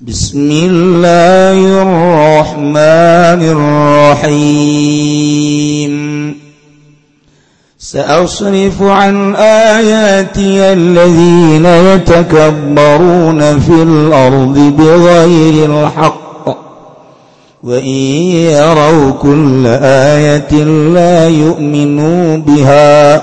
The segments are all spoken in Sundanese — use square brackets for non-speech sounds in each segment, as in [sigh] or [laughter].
بسم الله الرحمن الرحيم. سأصرف عن آياتي الذين يتكبرون في الأرض بغير الحق وإن يروا كل آية لا يؤمنوا بها.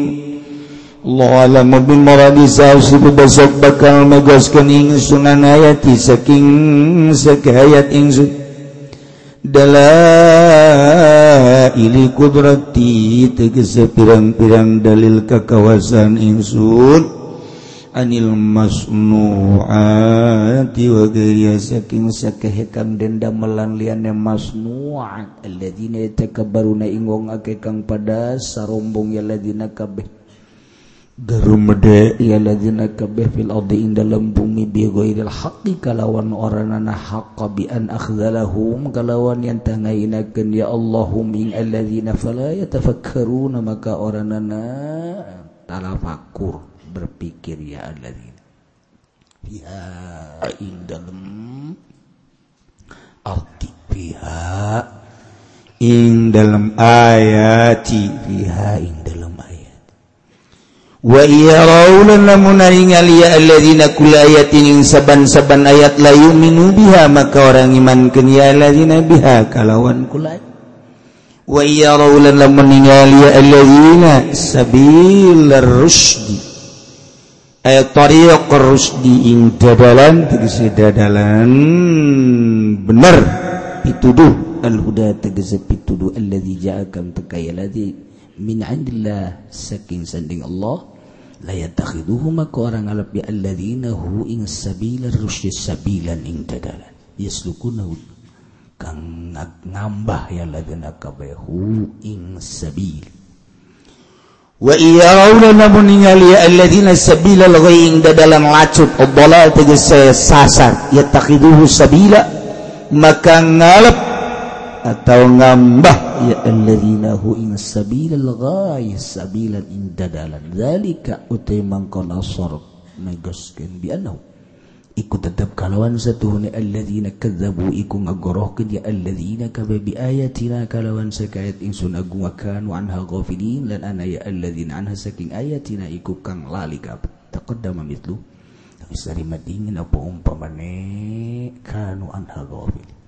Allahmun besok bakal megoskening Sunan ayati saking sekehayat ingsun. Dalaili kudrati tegese pirang-pirang dalil kekawasan ingsun. Anil masnuati wa gaya saking sakehekan denda melan liane masnuat. Alladina yatakabaruna ingong ake kang pada sarombong ya ladina kabeh. Garumede ia ladzina kabeh fil ardi ing dalam bumi bi ghairil haqqi kalawan oranana haqqa bi an akhdhalahum kalawan yang tangainakeun ya Allahum ing alladzina fala yatafakkaruna maka oranana talafakur berpikir ya alladzina fiha ing dalam ardi fiha ing dalam ayati fiha ing warawna namun naingdinayatin saban-saban ayat layu minubiha maka orang iman kenyaladina biha kalawan ay warawlan meninggalina sabildi ing dadalan tegesi dadalan bener pituduh. Al-huda tegesi pituduh. Alladzi ja'akan tekaya ladzi min indillah saking sanding Allah. layatakhiduhu maka orang alap ya alladzina hu ing sabila rusy sabilan ing dadalan yaslukuna kang ngambah ya alladzina kabahu ing sabil wa iyarawna namun ningali ya alladzina sabila ing dadalan lacup obala tegas sasar yatakhiduhu sabila maka ngalap atau ngambah ya alladzina hu in sabilal ghais sabilan in dadalan zalika utai mangkon asor nagaskeun bi annahu. Iku tetap kalawan satuhuna alladzina kadzabu iku ngagorohkeun ya alladzina kaba bi ayatina kalawan sakayat ingsun agung kanu anha ghafilin lan ana ya alladzina anha saking ayatina iku kang lali kab taqaddama mitlu tapi sari madingin apa umpamane kanu anha ghafilin.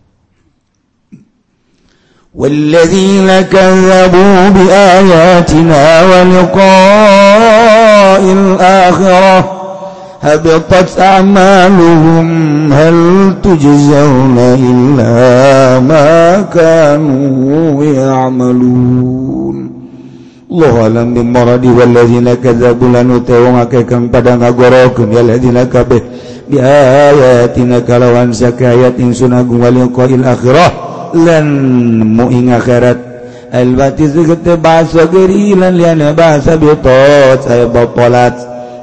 والذين كذبوا بآياتنا ولقاء الآخرة هبطت أعمالهم هل تجزون إلا ما كانوا يعملون الله أعلم بمرض والذين كذبوا لنتوم كم pada ngagorokeun ya ladina kabeh bi ayatina kalawan sakayat insun agung wal qa'il akhirah lan muing akhirat. Albatis bahasa geri lan liana bahasa betot saya bapolat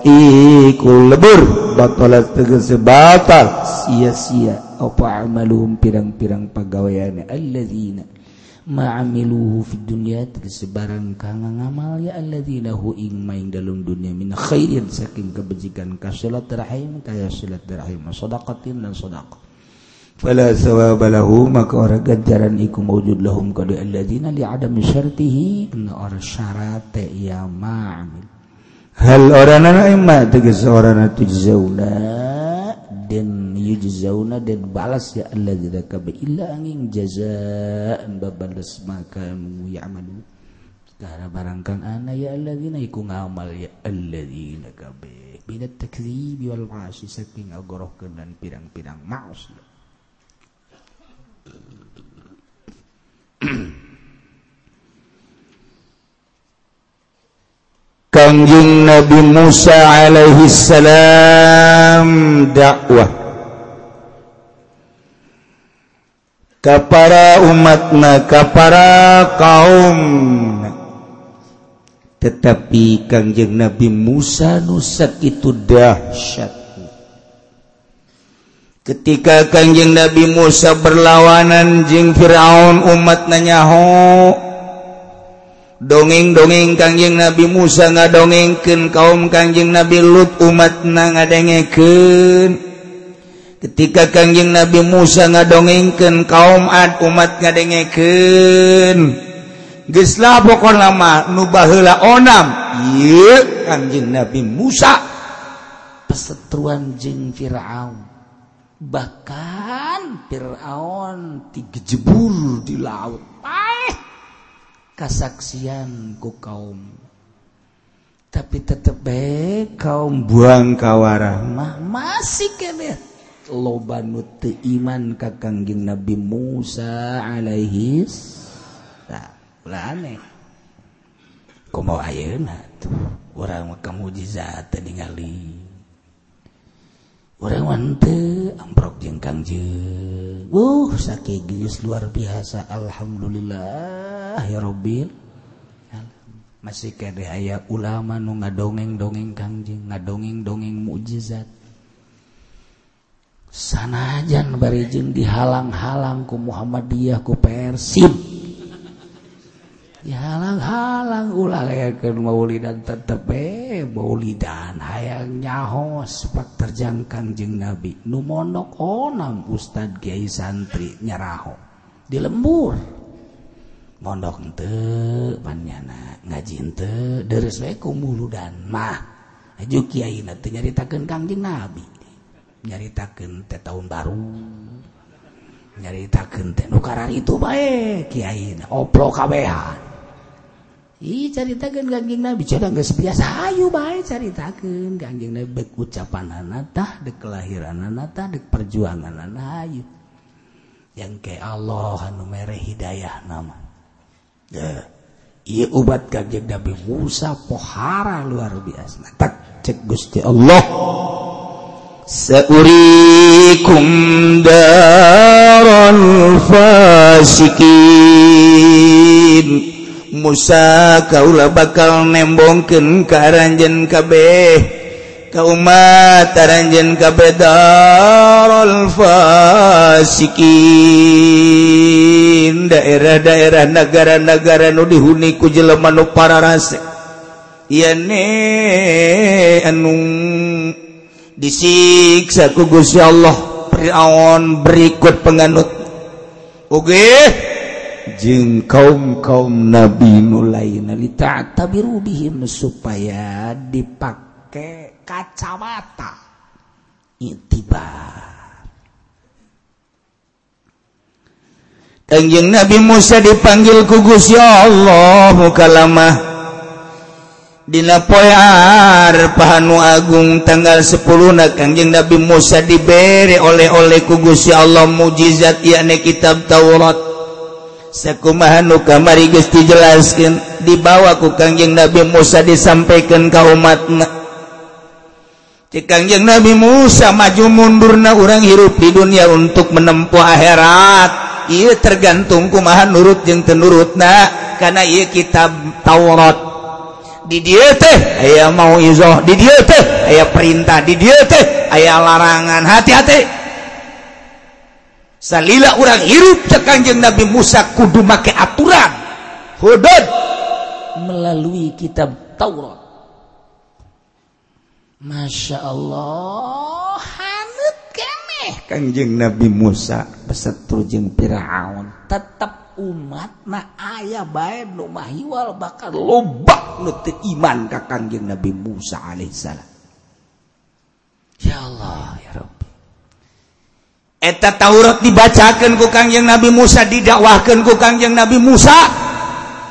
ikul lebur batolat batal. Sia-sia apa amaluhum pirang-pirang pegawaiannya alladzina ma'amiluhu fi dunya tersebarang kang ngamal. Ya alladzina hu ing main dalam dunia min khairin saking kebajikan ka silaturahim kaya silaturahim sedekatin dan sedekah fala sawaba lahu maka orang ganjaran iku mawjud lahum kadu alladzina li adam syartihi. Kana orang syarat ya ma'amil. Hal orana imma tegas orana tujzauna dan yujzauna dan balas ya alladzina kabe. Illa angin jazaan babalas maka ya'malu. Karena barangkang ana ya alladzina iku ngamal ya alladzina kabe. Binat takdzibi wal ma'asi saking agorohkeun dan pirang-pirang maksiat [clears throat] Kangjeng Nabi Musa alaihi salam dakwah. Kapara umatna kapara kaum Tetapi Kangjeng Nabi Musa nusak itu dahsyat. ketika Kanjeng Nabi Musa berlawanan jeung Firaun umat nanyaho. Dongeng-dongeng Kanjeng Nabi Musa ngadongengkeun kaum Kanjeng Nabi Lut umat na ngadengeken ketika Kanjeng Nabi Musa ngadongengkeun kaum Ad umat ngadengeken geslah pokok lama nu baheula onam. Ieu Kanjeng Nabi Musa. Pesetruan jeung Firaun. bahkan Firaun digejebur di laut. Paeh kasaksian ku kaum. Tapi tetep baik kaum. Buang kawarah. Mah masih kebe loba nu iman ka Kangjeng Nabi Musa alaihi lah aneh. Kumaha ayeuna tuh. Urang mah kamujizat ningali. amprok jeng Kangje uh sakit luar biasa Alhamdulillah ya Robbil. Masih kede aya ulama nu ngadongeng dongeng Kangjeng ngadongeng dongeng mukjizat. Sanajan barijeng dihalang-halang ku Muhammadiyah ku Persib dihalang-halang ulah lekeun maulid dan tetep eh. baulidan hayang nyahos pak terjangkang jeng nabi nu mondok onam ustad Kyai santri nyaraho di lembur mondok ente panyana ngaji ente deres wae kumuludan mah aju kiai nanti teu nyaritakeun kangjeng nabi nyaritakeun teh tahun baru nyaritakeun teh nukarar itu bae kiai oplo kabehan Ih caritakeun ganjing Nabi cara nggak biasa ayu baik caritakeun ganjing Nabi Bek ucapan anatah, dek kelahiran anatah, dek perjuangan anah Yang ke Allah anu mere hidayah nama ya Iya ubat kanjeng Nabi Musa pohara luar biasa. Tak cek gusti Allah. Seurikum daran fasikin. Musa Kaula bakal nembongken kearanjen kabeh kaumat taranjen fasikin. Daerah-daerah negara-negara nu dihuni ku jelema nu pararase rase. Yane anu disiksa ku Gusti Allah. Firaun berikut penganut. Oke? okay. jeung kaum-kaum nabi mulai nalita tabirubihim supaya dipakai kacamata. Itibar Kanjeng Nabi Musa dipanggil ku Gusti Allah mukalamah dina poear pahanu agung tanggal 10 na Kanjeng Nabi Musa diberi oleh-oleh ku Gusti Allah mujizat yakni kitab Taurat. sekumahan kamari geus dijelaskeun dibawa ku Kangjeng Nabi Musa disampaikan ka umatna. Cik Kangjeng Nabi Musa maju mundurna orang hirup di dunia untuk menempuh akhirat. Ieu tergantung kumaha nurut jeung teu nurutna kana ieu kitab Taurat. Di dia teh aya mau izoh di dia teh aya perintah. Di dia teh aya larangan. Hati-hati. salila orang hirup cekanjeng Nabi Musa kudu make aturan. Hudud! Melalui kitab Taurat. Masya Allah hanut kemeh. Kanjeng Nabi Musa beserta jeung Firaun. Tetap umat na ayah bae nu mahiwal bakal lobak nu teu iman ka kanjeng Nabi Musa alaihissalam. Ya Allah ya Rabbi eta Taurat dibacakan ku Kangjeng Nabi Musa didakwahkan ku Kangjeng Nabi Musa.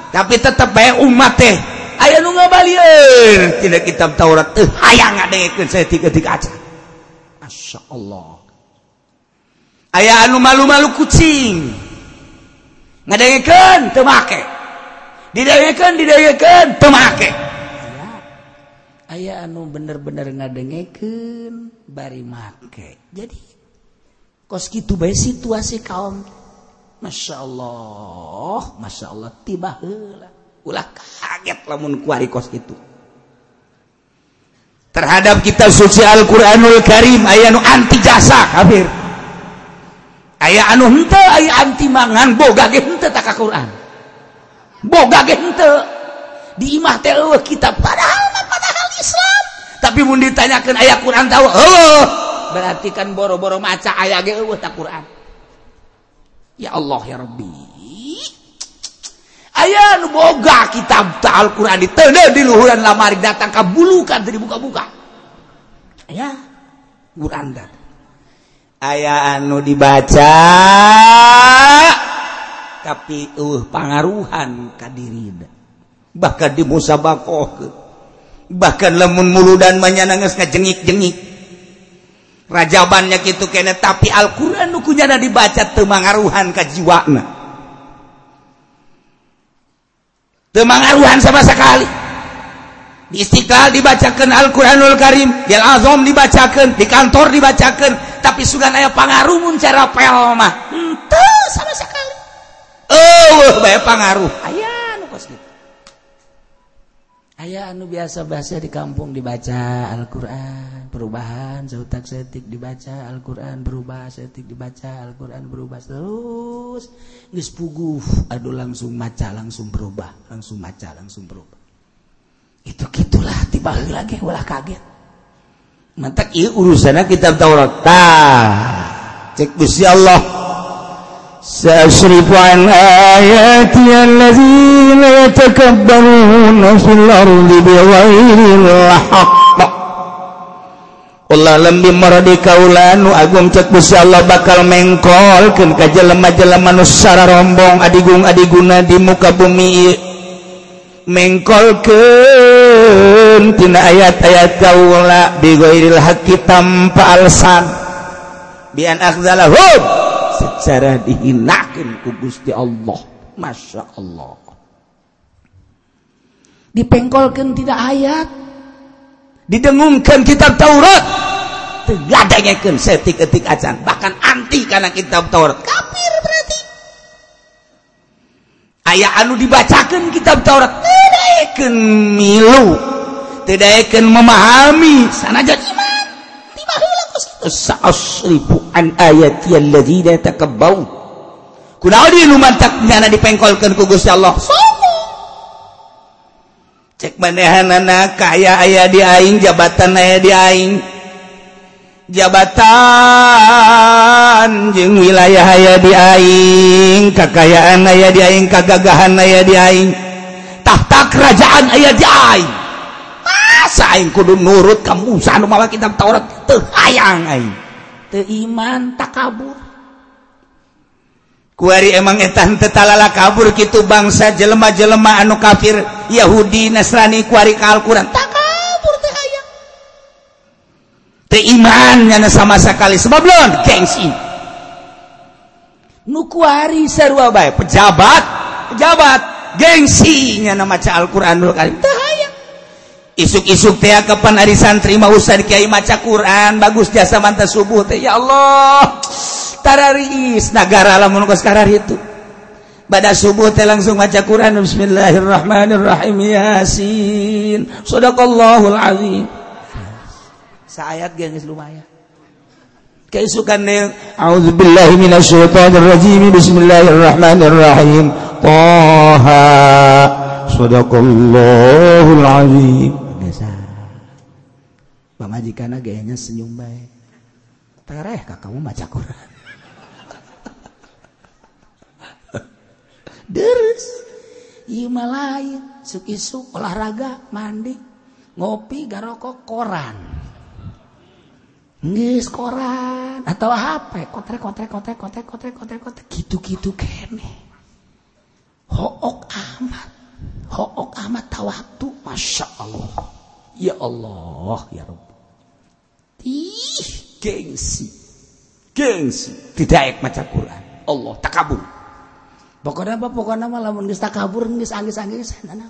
Tapi tetap bae umat teh aya nu ngabalieun tidak kitab Taurat. Teh hayang ngadengekeun saya tiga-tiga aja. Masya Allah aya anu malu-malu kucing. Ngadengekeun teu make. Didayekeun didayekeun teu make. Aya anu bener-bener ngadengeken bari make. Jadi kos gitu baik situasi kaum. Masya Allah Masya Allah tiba ulah kaget lamun kuari kos gitu terhadap kita suci Al-Quranul Karim ayah nu anti jasa kafir. Ayah anu hente ayah anti mangan boga ge hente tak Quran. Boga ge hente di imah teh kitab padahal padahal Islam. Tapi mun ditanyakan ayah Quran tahu oh berarti kan boro-boro maca aya ge eueuh ta Quran. Ya Allah ya Rabbi. Aya nu boga kitab ta Al-Qur'an diteuneun di luhuran lamari datang ka bulukan teu dibuka-buka. Aya Quran dat aya anu dibaca tapi uh pangaruhan kadiri bahkan di musabakoh bahkan lemun muludan dan geus ngajengik-jengik. rajabannya gitu kene tapi Alquran nukunya ada dibaca temangaruhan ke jiwana temangaruhan sama sekali. Di Istiqlal dibacakan Al-Quranul Karim di Al-Azam dibacakan di kantor dibacakan tapi sugan ayah pengaruh mun cara pelma ente hmm, sama sekali. Oh bayar pengaruh ayah Aya anu biasa bahasa di kampung dibaca Al-Qur'an perubahan setak setik dibaca Alquran berubah setik dibaca Alquran berubah terus geus puguh aduh langsung maca langsung berubah langsung maca langsung berubah itu gitulah tiba lagi ulah kaget mantak iya urusannya kitab Taurat tah cek Gusti Allah سأصرف عن آياتي الذين يتكبرون في الأرض بغير الحق Allah lebih merodi kaulanu Agung cek Gusti Allah bakal mengkolkeun ka jelema-jelema nu sara rombong adigung adiguna di muka bumi mengkolkeun tina ayat-ayat kaula bi ghairil haqqi tanpa alasan bi an akhzalahum secara dihinakeun ku Gusti Allah Masya Allah dipengkolkan tidak ayat. Didengungkan kitab Taurat. Gadengekeun setik-etik acan bahkan anti karena kitab Taurat. Kafir berarti. Aya anu dibacakan kitab Taurat. Tedaekeun milu. Tedaekeun memahami. Sanajan iman. Tibaheula sa'asrifu an ayati alladzina takabbau. Kunaon dilumantak nyana dipengkolkeun ku Gusti Allah. So cek manehan anak kaya ayah diaing jabatan ayah diaing jabatan jeng wilayah ayah diaing kekayaan ayah diaing kegagahan ayah diaing tahta kerajaan ayah diaing masa aing kudu nurut kamu nu malah kitab Taurat teu hayang aing. Teu iman takabur. kuari emang etan tetalala kabur gitu bangsa jelema-jelema anu kafir Yahudi Nasrani kuari ka Al-Quran. Tak kabur teh aya. Teh iman nyana sama sekali. Sebab lawan gengsi. Nu kuari sarua bae pejabat pejabat gengsi nyana maca Al-Quran dulu kali. Teh aya. Isuk-isuk teh kapan arisan terima usah kiai maca Quran bagus jasa mantas subuh teh. Ya Allah. Tararis negara lamun sekarang itu. Pada subuh teh langsung baca Quran Bismillahirrahmanirrahim Yasin. Sadaqallahul azim. Saayat geus lumayan. Keisukan nih A'udzubillahi minasyaitonir rajim Bismillahirrahmanirrahim. Taha Sadaqallahul azim. Biasa. Pamajikan gayanya senyum baik. Tereh kamu baca Quran deres. Ima lain suki-suk olahraga mandi ngopi garokok koran. Nggis koran atau HP kotrek kotrek kotrek kotrek kotrek kotrek kotrek. Gitu-gitu kene. Hook amat. Hook amat tawaktu masya Allah. Ya Allah ya Rabb ih gengsi. Gengsi. Tidak maca Quran. Allah takabur pokoknya apa pokoknya mah lamun geus kabur geus angis-angis [laughs] sana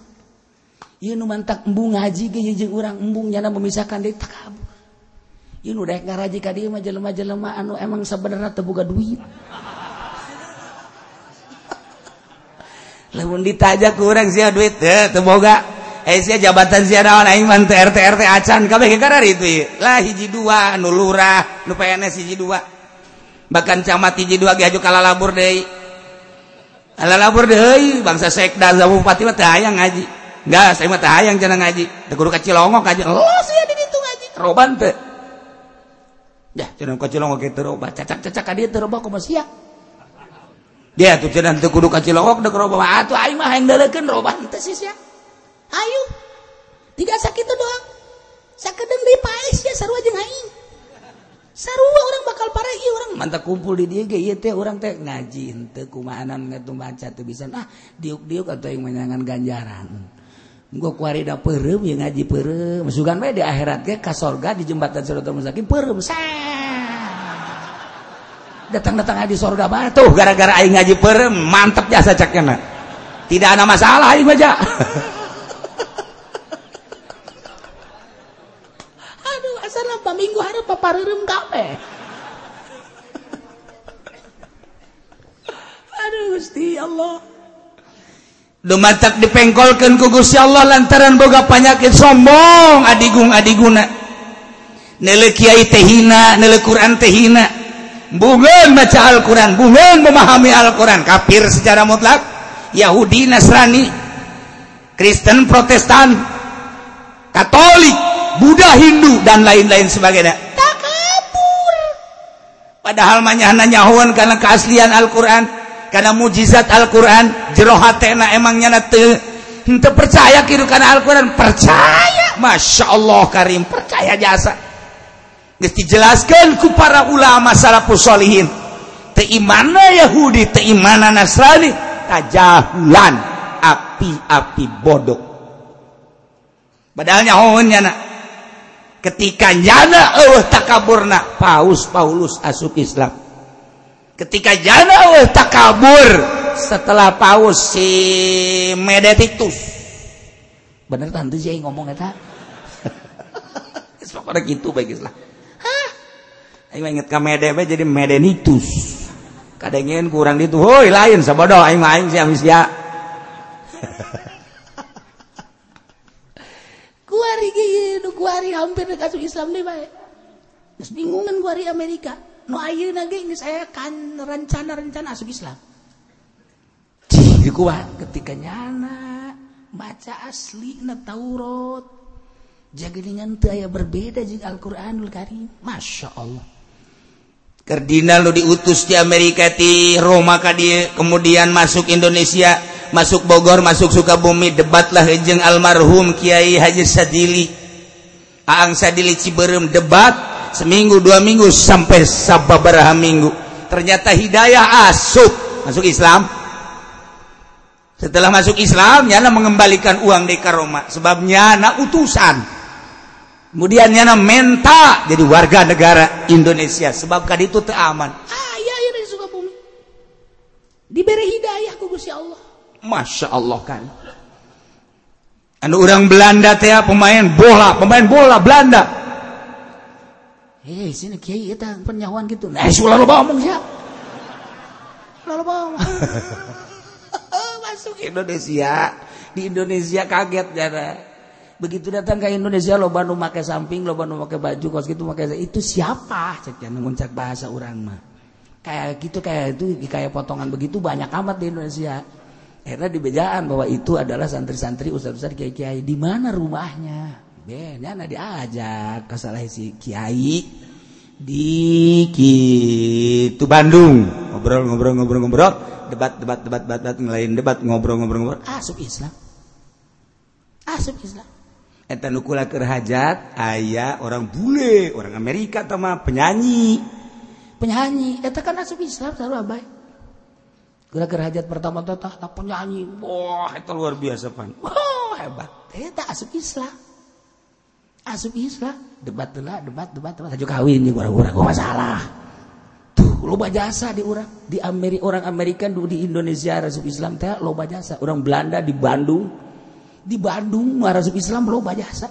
ieu nu mantak embung ngaji ge jeung urang embung nyana memisahkan deui tak kabur ieu nu daek ngaraji ka dieu mah jelema-jelema anu emang sebenarnya teu boga duit. [laughs] Lamun ditajak kurang urang sia duit? Teh teu boga. Eh sia jabatan sia naon? Aing mah teu RT RT acan kabeh karar itu ieu. Lah hiji dua nu lurah nu PNS hiji dua. Bahkan camat hiji dua ge aju kalalabur deui. lapor deh bangsa sekda bupati mah hayang ngaji. Enggak saya mah hayang jangan ngaji. Da kudu ka Cilongok aja oh saya di ngaji. Roban teh. Ya cenah ka Cilongok kitu roba. Cacak-cacak ka dieu teh roba kumaha sia dia tuh cenah teu kudu ka Cilongok da roba. Atuh aing mah hayang daleukeun roban teh sih sia. Ayo. Tiga sakit doang. Sakedeung di paes ya sarua jeung aing. Sarua orang bakal parah iya orang mantap kumpul di dia ge ieu teh urang teh ngaji henteu kumahanan baca teu bisa ah diuk-diuk atau yang menyangan ganjaran. Engko kuarida peureum ya ngaji peureum. masukan bae di akhirat ge ka sorga di jembatan Siratal Mustaqim peureum. Datang-datang di sorga batu tuh gara-gara aing ngaji peureum mantep jasa cakena. Tidak ada masalah aing aja [laughs] minggu hari papareureum gawe. Aduh Gusti Allah. Dumatak dipengkolkeun ku Gusti Allah lantaran boga penyakit sombong adigung adiguna. Neuleu kiai teh hina, neuleu Quran teh hina. Bungeun maca Al-Qur'an, bungeun memahami Al-Qur'an, kafir secara mutlak, Yahudi, Nasrani, Kristen, Protestan, Katolik, Buddha Hindu dan lain-lain sebagainya. Takabur padahal nyahuan karena keaslian Alquran karena mujizat Alquran jerohatena emangnya nate untuk percaya kiri karena Alquran? Percaya. Masya Allah Karim percaya jasa. Dijelaskan ku para ulama salahlihin keimana Yahudi keimanan Nasrani? Kajlan api-api bodoh. Padanya ohnya ketika jana Allah takaburna paus Paulus asup Islam. Ketika jana Allah takabur setelah paus si Medetitus. Bener tante sih ngomong eta? [laughs] Pokoknya gitu baik Aing mah inget ka Mede jadi Medenitus. Kadangin kurang gitu hoi lain sabodoh aing aing sia amis [laughs] kuari gini kuari hampir dekat Islam nih baik terus bingungan kuari Amerika. Nu ayu nage ini saya kan rencana-rencana asup Islam. Dikuat ketika nyana baca asli na Taurat. Jagelingan teu aya berbeda jeung Al-Qur'anul Karim. Masya Allah. Kardinal lo diutus di Amerika di Roma ka dia kemudian masuk Indonesia masuk Bogor masuk Sukabumi debatlah jeng almarhum Kiai Haji Sadili. Aang Sadili Ciberem debat seminggu dua minggu sampai sababaraha minggu. Ternyata hidayah asuk masuk Islam. Setelah masuk Islam nyana mengembalikan uang di Roma. Sebabnya anak utusan kemudiannya menta jadi warga negara Indonesia. Sebabkan itu teraman ah, diberi hidayah Allah. Masya Allah kan. Anu orang Belanda teh pemain bola pemain bola Belanda. Eh sini kiai kita penyawan gitu. Nah selalu ngomong ya lalu masuk Indonesia. Di Indonesia kaget jara begitu datang ke Indonesia lo Bandung pakai samping lo Bandung pakai baju kos gitu pakai itu siapa? Cek yang nguncak bahasa orang mah. Kayak gitu kayak itu kayak potongan begitu banyak amat di Indonesia. Akhirnya dibejaan bahwa itu adalah santri-santri ustaz-ustaz kiai-kiai. Di mana rumahnya? Benar nah diajak. Salah si kiai di gitu Bandung. Ngobrol ngobrol ngobrol ngobrol. Debat debat debat debat, debat ngelain debat ngobrol ngobrol ngobrol. Asup Islam. Asup Islam nukula kerhajat ayah orang bule orang Amerika sama penyanyi. Penyanyi kan asup Islam selalu baik gerak kerhajat pertama tata tak penyanyi. Wah itu luar biasa pan. Wah hebat. Eta asup Islam. Asup Islam. Debat lah debat debat debat. Aja kawin nih orang-orang gua masalah. Tuh loba jasa di orang di Amerika orang Amerika di Indonesia asup Islam teh loba jasa. Orang Belanda di Bandung di Bandung marasuk Islam lo jasa.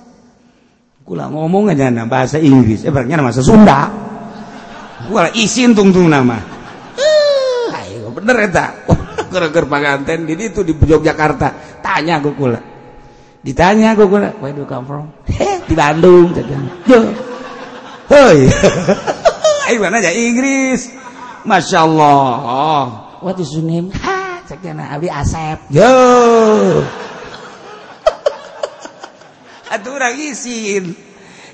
Kula ngomong aja nah, bahasa Inggris. Eh nama bahasa Sunda. Kula isin tungtung nama. Uh, ayo bener eta ke panganten jadi itu di Yogyakarta. Tanya gue kula ditanya gue kula where do you come from? Di Bandung yo. Hoi. [laughs] Ayo mana aja? Inggris. Masya Allah. Oh. what is your name? Ha ceknya Abi Asep. Yo atuh orang isin.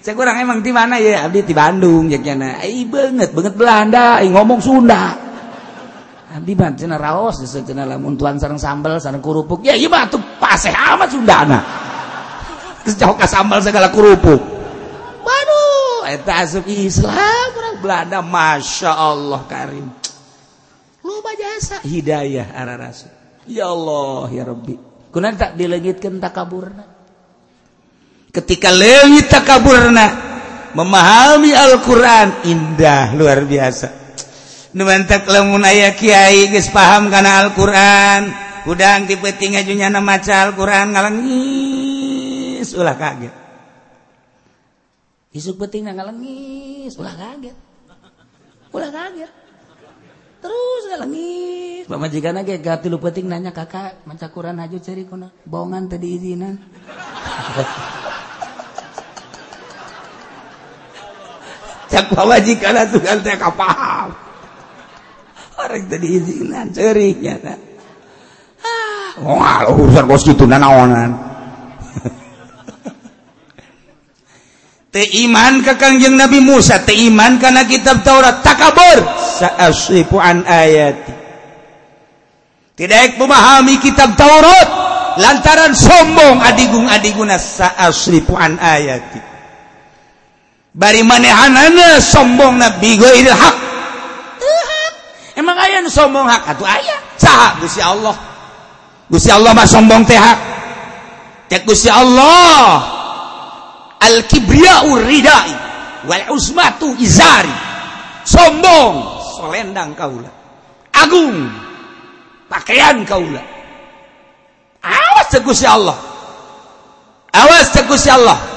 Saya kurang emang di mana ya? Abdi di Bandung ceknya ai banget banget Belanda. Ai ngomong Sunda. Abdi mah cenah raos cenah lamun tuan sareng sambal sareng kerupuk. Ya iya mah tuh paseh amat Sundana geus jauh ka sambal segala kerupuk. Waduh eta asup Islam orang Belanda. Masya Allah karim. Loba jasa. Hidayah arah rasul. Ya Allah ya Rabbi. Kunaon tak dilengitkeun takaburna ketika lewi takaburna memahami Alquran indah luar biasa. Numantak lamun aya Kiai guys paham karena Alquran udang tipe-ting ajunya nama maca Alquran ngalengis ulah kaget. Isuk peting ngalengis ulah kaget. Ulah kaget. Terus ngalengis. Pamajikan aja gak tilu peting nanya kakak maca Quran aja cari kuna bohongan tadi izinan [laughs] cak pawajikan tunggal teh kapaham orang tadi izinan nya nyata ah, wah urusan bos gitu nanaonan [laughs] teh iman ka kangjeng Nabi Musa teh iman kana kitab Taurat takabur. Saasifu an ayati. Tidak memahami kitab Taurat. Lantaran sombong adigung adiguna saasifu an ayati. bari manehanana sombong nabi ghairil hak. Emang aya nu sombong hak? Atuh aya. Saha? Gusti Allah. Gusti Allah mah sombong teh hak. Teh Gusti Allah. Al kibriyau ridai wal usmatu izari sombong. Solendang kaula. Agung. Pakaian kaula. Awas teh Gusti Allah. Awas teh Gusti Allah.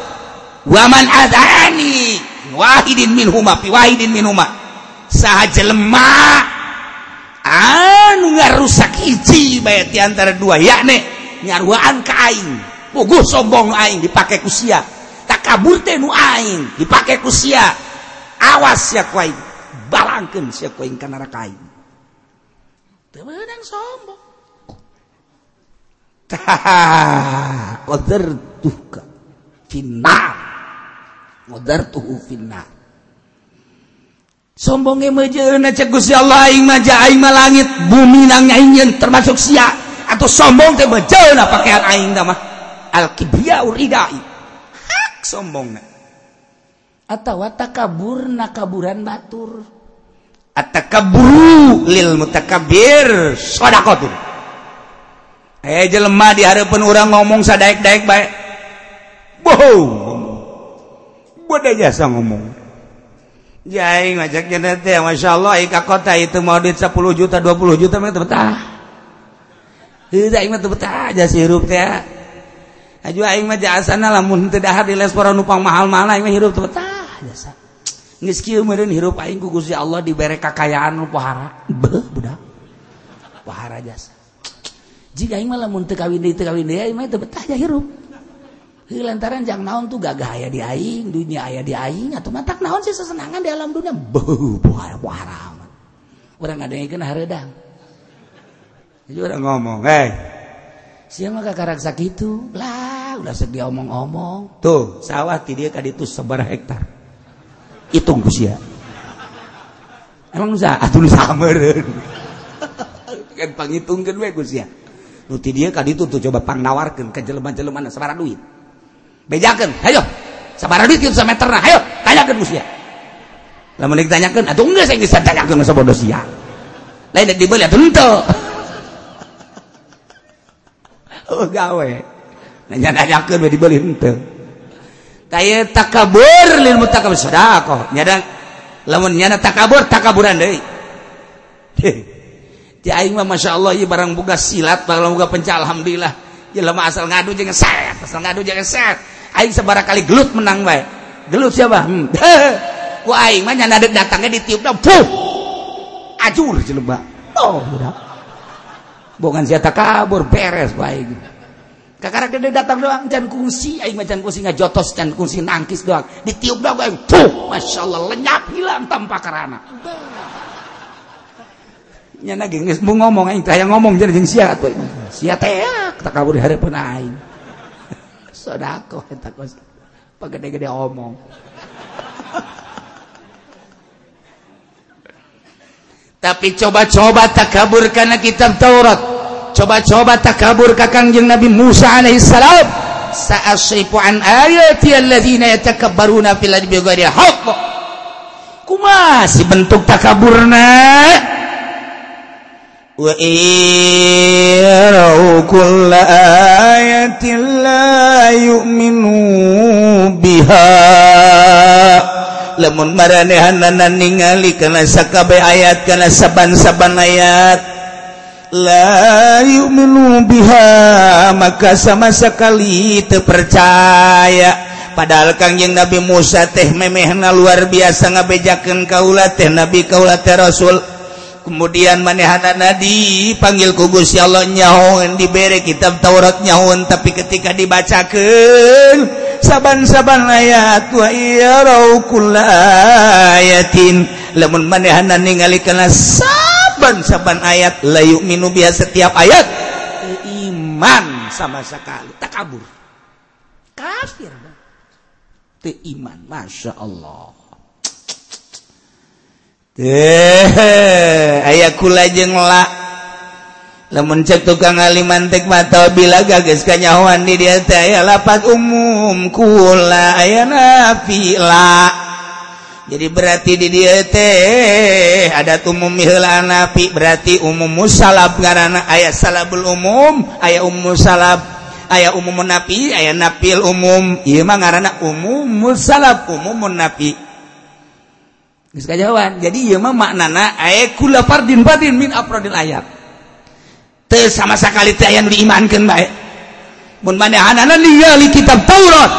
waman adani wahidin min huma fi wahidin min huma saha jelema anu ngarusak hiji bae ti antara dua. Yakne nyaruaan ka aing. Puguh sombong nu aing dipake ku sia. Takabur teh nu aing dipake ku sia. Awas sia ku aing balangkeun sia ku aing ka neraka aing. Teu meunang sombong. [laughs] Tah qadartuka finnar. mudartuhu finnar sombongnya mejeuna cek Gusti Allah aing mah aing mah langit bumi nang nyainyeun termasuk sia. Atau sombong teh mejeuna pakaian aing da mah. Al kibriya uridai hak sombongna. Atawa takaburna kaburan batur. Atakaburu lil mutakabbir sadaqatun eh jelema dihareupeun urang ngomong sadaek-daek bae. Bohong. bodoh jasa ngomong jaing ngajaknya nanti ya masya Allah ika kota itu mau duit 10 juta 20 juta mana betah tidak ingat betah aja hirup teh Aju aing mah jasana lamun teu dahar di les para numpang mahal-mahal aing mah hirup teu betah jasa. Geus kieu meureun hirup aing ku Gusti Allah dibere kakayaan nu pohara. Beuh budak. Pohara jasa. Jika aing mah lamun teu kawin deui teu kawin deui aing mah teu betah ja hirup. lantaran jangan naon tuh gagah aya diaing dunia aya diaing atau mata naon sih sesenangan di alam dunia. Beuh buah buah orang ada yang kena haredang jadi orang ngomong eh hey. siapa mah karaksa gitu lah udah sedia omong-omong tuh sawah ti dia kaditu sebar hektar. Hitung kusia emang nusa atuh nu sameureun kan panghitungkeun we kusia nu ti dia kaditu tuh coba pang nawarkeun ka jelema-jelema sabaraha duit. bejakan ayo sabar duit kita meter nah ayo tanyakan musia lah mending tanyakan atau enggak saya bisa tanyakan masa bodoh sia? Lain dibeli atau ente. [laughs] Oh gawe. Nanya tanyakan beli dibeli ente. Kaya takabur lil mutakabir sedekah. Nyada lamun nyana takabur takaburan deui. Ti aing mah masyaallah ieu barang boga silat barang boga pencak alhamdulillah. Ieu lemah asal ngadu jeung set asal ngadu jeung set. Aing sebarang kali gelut menang baik gelut siapa? Hmm. [laughs] ku aing mah nyana datangnya ditiup dah puh! Ajur jelema oh udah. Bukan siapa kabur beres baik kakak gede datang doang dan kungsi. Aing macan kungsi ngajotos dan kungsi nangkis doang. Ditiup doang aing tuh masya Allah lenyap hilang tanpa karana. Nya naging geus mau ngomong aing teh ngomong jadi jeung sia atuh sia kita kabur di harapan aing sodako [laughs] pagede-gede omong [laughs] tapi coba-coba tak kabur karena kitab Taurat. Coba-coba tak kabur kakangjeng Nabi Musa alaihissalam sa'asrifu an ayati alladzina yatakabbaruna fil ardi bighairi haqq. Kumaha si bentuk takaburna. wa يروا كل آية لا يؤمنوا بها. Lamun maranehanana ningali kana sakabe ayat kana saban-saban ayat. La yu'minu biha maka sama sekali terpercaya padahal kangjeng Nabi Musa teh memehna luar biasa ngabejakeun kaula teh Nabi kaula teh Rasul. kemudian manehan nadi panggil kugus ya Allah nyahon diberre kitab Taurat nyahun tapi ketika dibacakan saban-saban ayat wa iyarau ayatin. Lamun manehana ningali kana saban-saban ayat layu minu biasa setiap ayat iman sama sekali tak kabur kafir iman masya Allah. Eh, aya kula jengla lemun cek tukang alimantik mata bila gages kanyawan di dia teh aya lapat umum kula aya nafila jadi berarti di dia teh ada umum mihla nafi berarti umum musalab karena aya salabul umum aya umum salab aya umum nafi aya nafil umum. Ieu mah ngaranna umum musalab umum nafi. Geus kajawan. Jadi ieu mah maknana ae kula fardin badin min afradil ayat. Teu sama sakali teu aya nu diimankeun bae. Mun manehanana liya li kitab Taurat.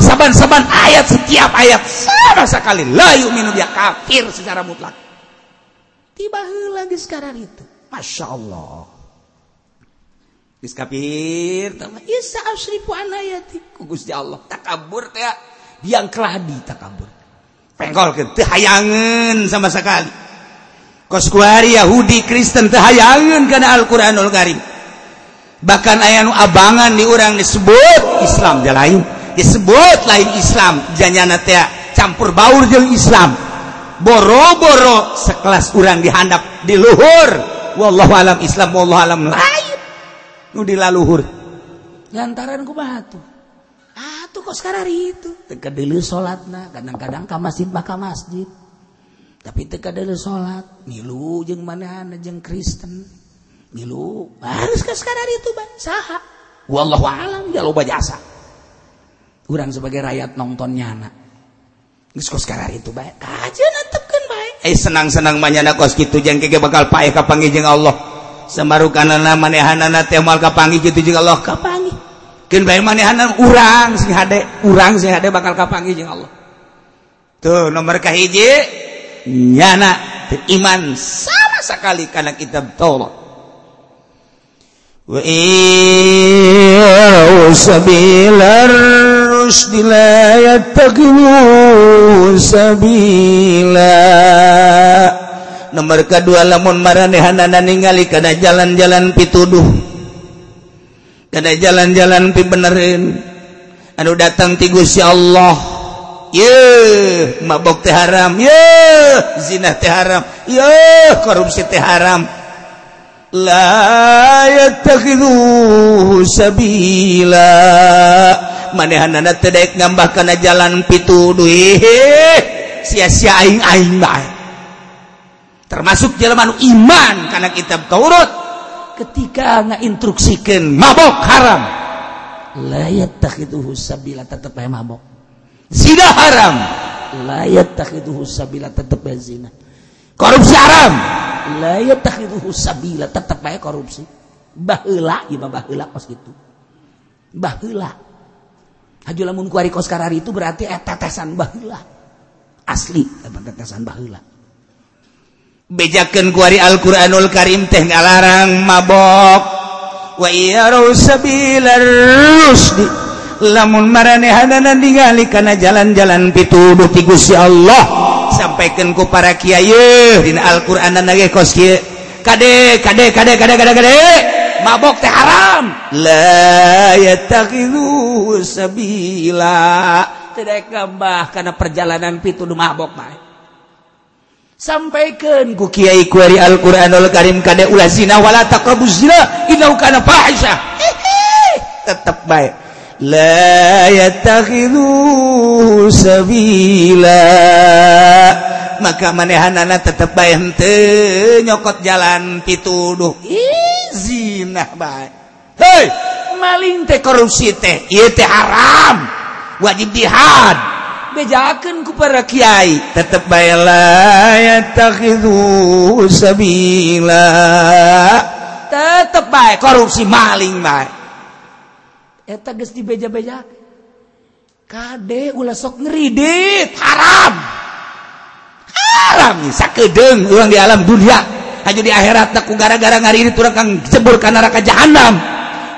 Saban-saban ayat setiap ayat sama sekali la yu'minu dia kafir secara mutlak. Tiba heula geus sekarang itu. Masya Allah. Geus kafir tama isa asrifu an ayati ku Gusti Allah. Takabur teh ya. yang keladi takabur. penggol hayangan sama sekali koskuari Yahudi Kristen tehayangan karena Alquranul Karim. Bahkan ayanu abangan di orang disebut Islam dia lain. Disebut lain Islam. Janyana teh campur baur jeung Islam. Boro-boro sekelas orang dihandap di luhur. Wallahu alam Islam wallahu alam lain. Nu di laluhur lantaran ku batu atuh kok sekarang itu. Teka dulu salatna kadang-kadang ke masjid maka masjid. Tapi teka dari salat milu jeng mana jeng Kristen. Milu. Harus ke sekarang itu bang. Saha? Wallahu alam ya loba jasa. Kurang sebagai rakyat nontonnya anak Geus kos sekarang itu baik kajian kan baik eh senang-senang manyana kos gitu jeng keke bakal pae kapangi jeng Allah. Semarukanana manehanana teh mal kapangi gitu jeng Allah. Kapangi keun bae manehanna urang sing hade, urang sing hade bakal kapangi jeung Allah. Tuh nomor kahiji nyana iman sama sekali karena kitab Taurat. Wa sabilar rusdi la sabila Nomor kedua lamun maranehanana ningali kana jalan-jalan pituduh dada jalan-jalan pi benerin. Anu datang ti Gusti Allah. Ye mabok teh haram. Ye zina teh haram. Ye korupsi teh haram. La yattakhidhu sabila. Manehanna teh daek ngambah kana jalan pitu duih. Sia-sia aing-aing bae. Termasuk jalan iman karena kitab Taurat. ketika ngainstruksikan mabok haram. Layat takhiduhu sabila tetap bae mabok. Zina haram. Layat takhiduhu sabila tetap bae zina. Korupsi haram. Layat takhiduhu sabila tetap bae korupsi. Baheula ieu mah baheula kos kitu. Baheula. Haji lamun ku ari kos karari itu berarti eh, tetesan baheula. Asli eh, tetesan baheula. bejaken kuari Alquranul Karim teh ngalarang mabok. Wa lamun maranehanana ningali kana jalan-jalan pituduh ti Gusti Allah sampaikan ku para kiai dina Alquran nage kos kieu. Kade kade kade kade kade kade. Mabok teh haram. La yattakhidhu sabila. Tidak gambah karena perjalanan pituduh mabok mah. sampaikan ku kiai kuari Alquranul Karim kade ulah zina wala taqrabu zina innahu kana fahisha. Tetap baik. La yattakhidhu sabila. Maka manehanana tetap baik henteu nyokot jalan pituduh. Zina baik. Hei maling teh korupsi teh ieu teh haram wajib dihad bejakan ku para Kyai tetap bayla tetap baik korupsi maling dibeja-beja. Kade ula sok ngeridit haram. Haram kedeng ulang di alam dunia. Hanya di akhirat aku gara-gara ngari ini turakang cebur karena neraka jahanam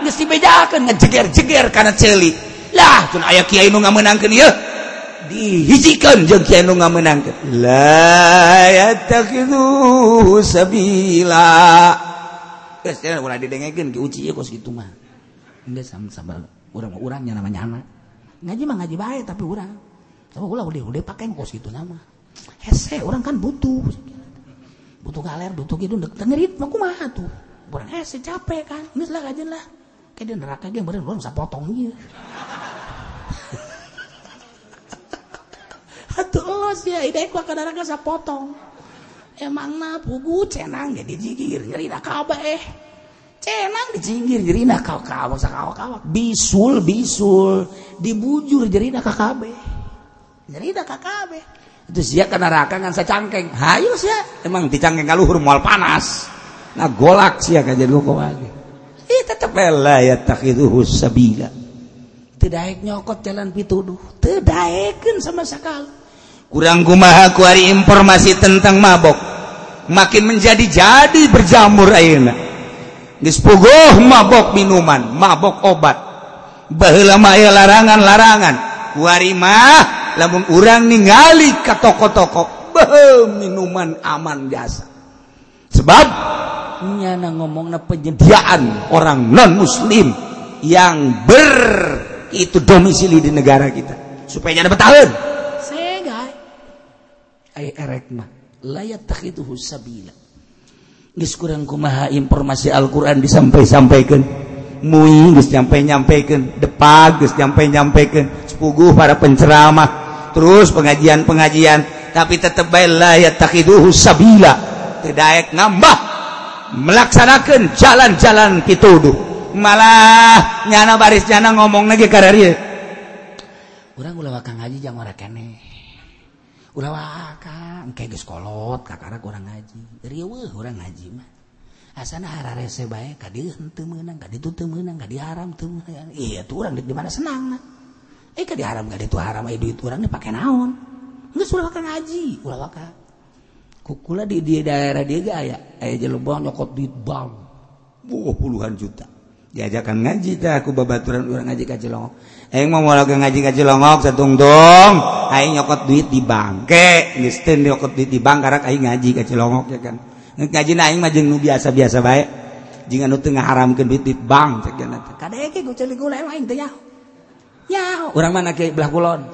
geus dibejakeun ngejeger-jeger karena celi. Lah tun aya kiai nu ngamenangkeun ieu. dihijikan jeung kieu nu ngamenangkeun la yattakhidhu sabila. Geus cenah ulah didengekeun ki uci kos kitu mah. Geus sam sabal urang urang nya namanya anak ngaji mah ngaji bae tapi urang. Sama ulah udah udah pakai kos kitu nama. Hese urang kan butuh. Butuh galer butuh gitu dengerit mah kumaha tuh? Urang eh, hese capek kan. Geus lah kajian lah. Kayak di neraka ge beureun urang sapotong ieu. [laughs] Atuh elos ya, ide ku ada rasa potong. Emang na pugu cenang ya, jadi jinggir nyeri na kabeh. Cenang dijinggir nyeri nak kau kawak sakawak kawak. Bisul bisul dibujur nyeri na kakabeh. Nyeri na kakabeh. Itu sia ya, ke neraka ngan sacangkeng. Hayu sia, ya. emang dicangkeng kaluhur mual panas. Nah golak sia ka jadi kok lagi. Ih tetep tak itu sabila. Tidak nyokot jalan pituduh, tidak sama sekali. kurang gumaha kuari informasi tentang mabok. Makin menjadi jadi berjamur ayeuna. Geus puguh mabok minuman mabok obat. Baheula mah aya larangan-larangan. Kuari mah lamun urang ningali ka toko-toko beuh minuman aman jasa sebab nyana ngomongna penyediaan orang non muslim yang ber itu domisili di negara kita. Supaya jangan bertahun kurang kumaha informasi Alquran disampai-sampaikan. Mui nyampe nyampaikan geus nyampe nyampaikan sepuguh para penceramah. Terus pengajian-pengajian. Tapi tetap baiklah ya takhiduhu sabila. Tidak nambah melaksanakan jalan-jalan pituduh malah nyana baris nyana ngomong lagi karena dia orang ulama kang haji jangan keneh. ulah kolot kakara kurang ngaji. Riwe kurang ngaji mah. Asana hara rese bae kadieu henteu meunang ka ditu teu meunang ka diharam teu meunang. Iya tuh urang di mana senang nah eh ka diharam ka ditu haram aya eh, duit urang dipake naon? Geus ulah ka ngaji ulah ka kukula di, di daerah dia ge aya aya jelebong nyokot duit bank. Oh, puluhan juta. Diajakan ngaji teh aku babaturan urang ngaji ka Cilongok. Aing mau lagi ngaji-ngaji longok satungtung. Aing nyokot duit di bank. Ke, nisten nyokot duit di bank karena aing ngaji ke Cilongok ya kan. Ngaji na aing mah jeung nu biasa-biasa bae. Jeung anu teu ngaharamkeun duit di bank cekeun teh. Kadek ge guceli gula aing teh ya. Ya, urang mana ke belah kulon.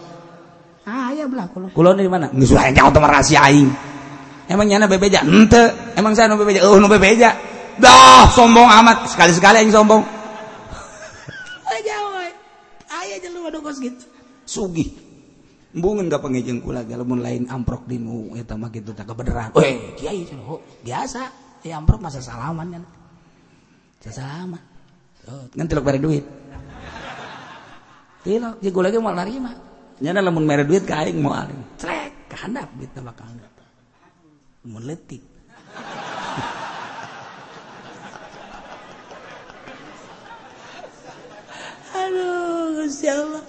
Ah, ya belah kulon. Kulon di mana? Geus aing nyaho teh rahasia aing. Emang nyana bebeja? Henteu. Emang saya nu bebeja? Eueuh nu bebeja. Dah, sombong amat. Sekali-sekali aing sombong. Aja. dogos gitu. Sugih. Embungan gak pengejeng kula lamun lain amprok di nu eta mah kitu tak kebeneran we kiai cenah biasa di amprok masa salaman kan. Sesalaman oh, ngan tilok bare duit. Tilok jeung kula ge moal narima nyana lamun mere duit ka aing moal trek kahandap duit teh bakal mun letik [laughs] Allah.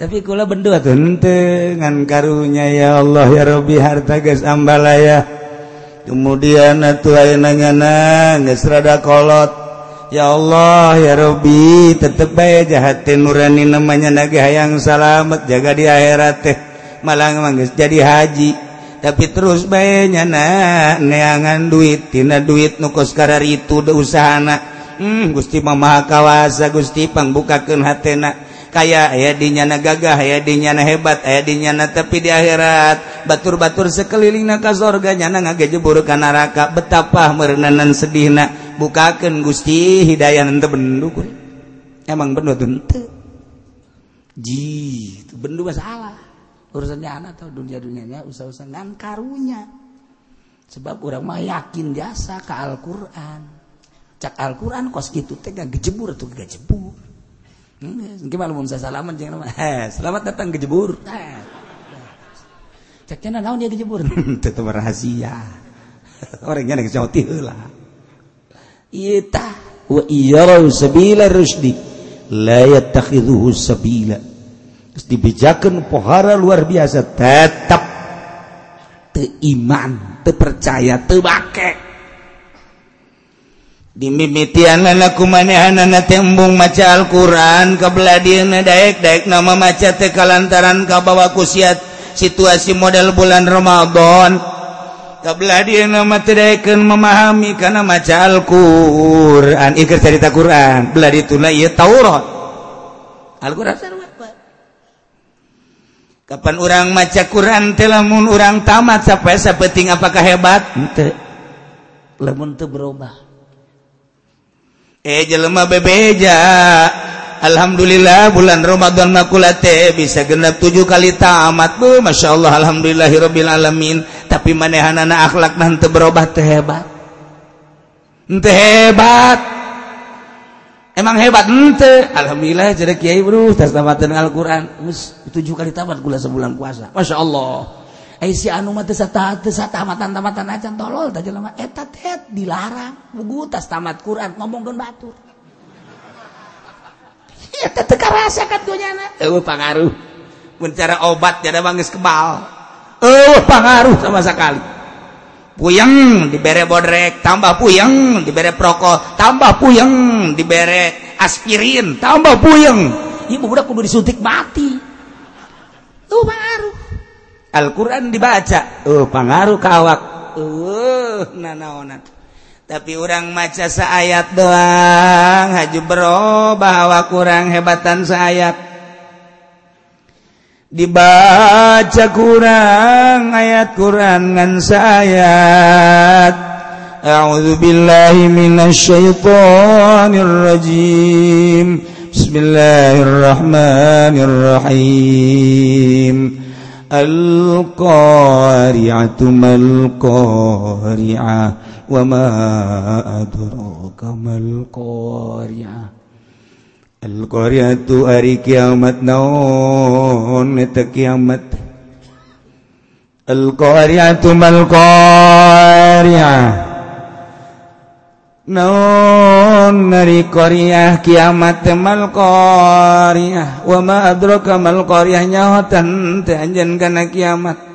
Tapi kula bendua tuh henteu ngan karunya ya Allah ya Rabbi harta geus ambalaya kemudian atuh ayeuna ngeunang geus rada kolot. Ya Allah ya Rabbi tetep bae jahat nurani namanya naga hayang salamet jaga di akhirat teh. Malah geus jadi haji. Tapi terus bae nyana neangan duit tina duit nu itu kararitu usahana. hmm, Gusti Mama kawasa Gustipang bukakan hatna kayak aya dinyana gagah aya dinyana hebat aya dinyana tepi di akhirat. Batur-batur sekeliling naka surga nyana ngagejebur ka neraka. Betapa merenanan sedihna. Bukakeun Gusti hidayah hente benduk emang bendu tentu ji itu bendu masalah urusannya anak atau dunia dunianya usah-usah ngan karunya sebab orang mah yakin jasa ke Al-Quran. cak Alquran kos gitu teh gejebur tuh gejebur hmm, gimana mau saya salaman jangan nama? [laughs] Eh, selamat datang gejebur eh. caknya naon dia gejebur [laughs] tetap rahasia. Orangnya nggak jauh lah iya tah. Wa iyarau sabila rusdi la yattakhiduhu sabila. Terus dibijakan pohara luar biasa tetap. Te iman te percaya te pakai dimimitian anakku manehanana tembung maca Alquran kebeladian daek-daek nama maca teka lantaran kabawa kusiat situasi model bulan Ramadan. Kebeladian nama tedaeken memahami karena maca Alquran. Ikir cerita Quran. Beladi tuna iya Taurat. Alquran. Kapan orang maca Quran telamun orang tamat sampai sepenting apakah hebat? Ente lamun tuh berubah. eh jelema bebeja. Alhamdulillah bulan Romadhon makulate bisa genap tujuh kali tamat. Bu Masya Allah Alhamdulillahirobbil alamin. Tapi manehanana akhlak nanti berubah teh hebat. Teh hebat. Emang hebat hmm, ente Alhamdulillah jadi kiai bro tas tamatan Al-Quran tujuh kali tamat gula sebulan puasa. Masya Allah. Eh, si acan tolol teh jelema. Eta teh dilarang. Gutas tamat Quran ngomongkeun batur. Eta teu karasa katunyana eueuh pangaruh. Mun cara obat tiada bangis kebal. Eueuh pangaruh. Sama sekali. Puyeng dibere bodrek. Tambah puyeng dibere prokol tambah puyeng dibere aspirin. Tambah puyeng. Ibu budak kudu disuntik mati. Tuh pangaruh. Alquran dibaca. Uh, pengaruh kawak uh, nanaonan tapi orang maca sayat doang. Haju bro bahwa kurang hebatan sayat dibaca kurang ayat Quran ngan sayat A'udzubillahi minasyaitonirrajim. Bismillahirrahmanirrahim. القارعة ما القارعة وما أدراك ما القارعة. القارعة أري naon eta kiamat القارعة ما القارعة naon nari qariah kiamat temal qariah wa ma adraka mal qariah nyahotan teh anjeun kana kiamat?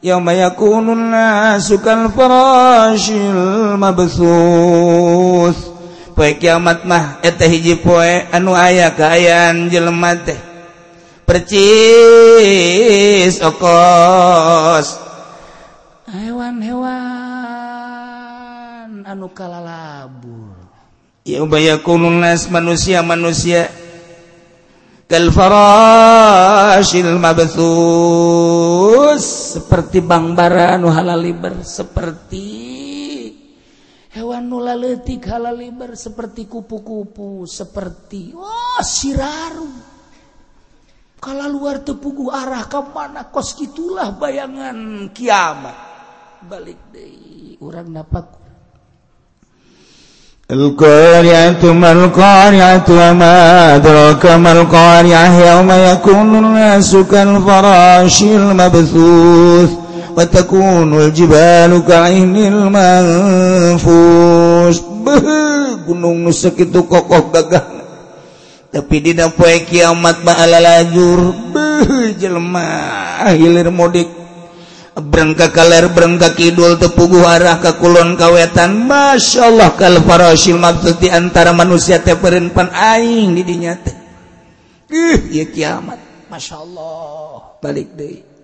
Yauma yakunun nasu kal farashil mabsus poe kiamat mah eta hiji poe anu aya kaayaan jelema teh. Percis okos. Hewan-hewan. Anukala labur. Yabayakunnas manusia manusia. Kalfarashil mabthus. Seperti bangbara anu halal liber seperti hewan nu laletik halal liber seperti kupu-kupu seperti wah siraru. Kalau luar tepugu arah ke mana kos gitulah bayangan kiamat. Balik deh orang dapat القارعة ما القارعة وما أدراك ما القارعة يوم يكون الناس كالفراش المبثوث وتكون الجبال كعهن المنفوش gunung nu sakitu kokoh gagah tapi dina poe kiamat mah ala lajur beuh jelema hilir modik berangka kaler berangka kidul tepugu arah ke kulon kawetan. Masya Allah kalau farosil maksud di antara manusia teperin pan aing di dinya teh. Ih ya kiamat. Masya Allah balik deh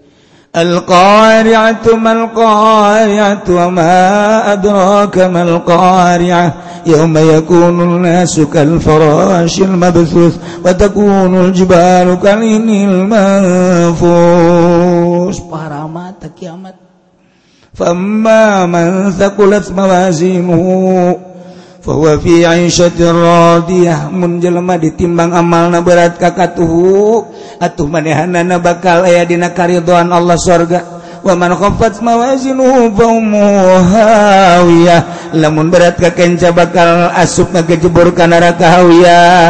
القارعة ما القارعة وما أدراك ما القارعة يوم يكون الناس كالفراش المبثوث وتكون الجبال kalinil المنفوس para tak kiamat. Man من ثقلت موازينه fahuwa fi 'aisyatir radiyah mun jelema ditimbang amalna berat kakatuh, atuh manehanna bakal aya dina karidhoan Allah sorga. Wa man khaffat mawazinuhu fa hawiyah lamun berat kakenca bakal asup ngejebur ka neraka hawiyah.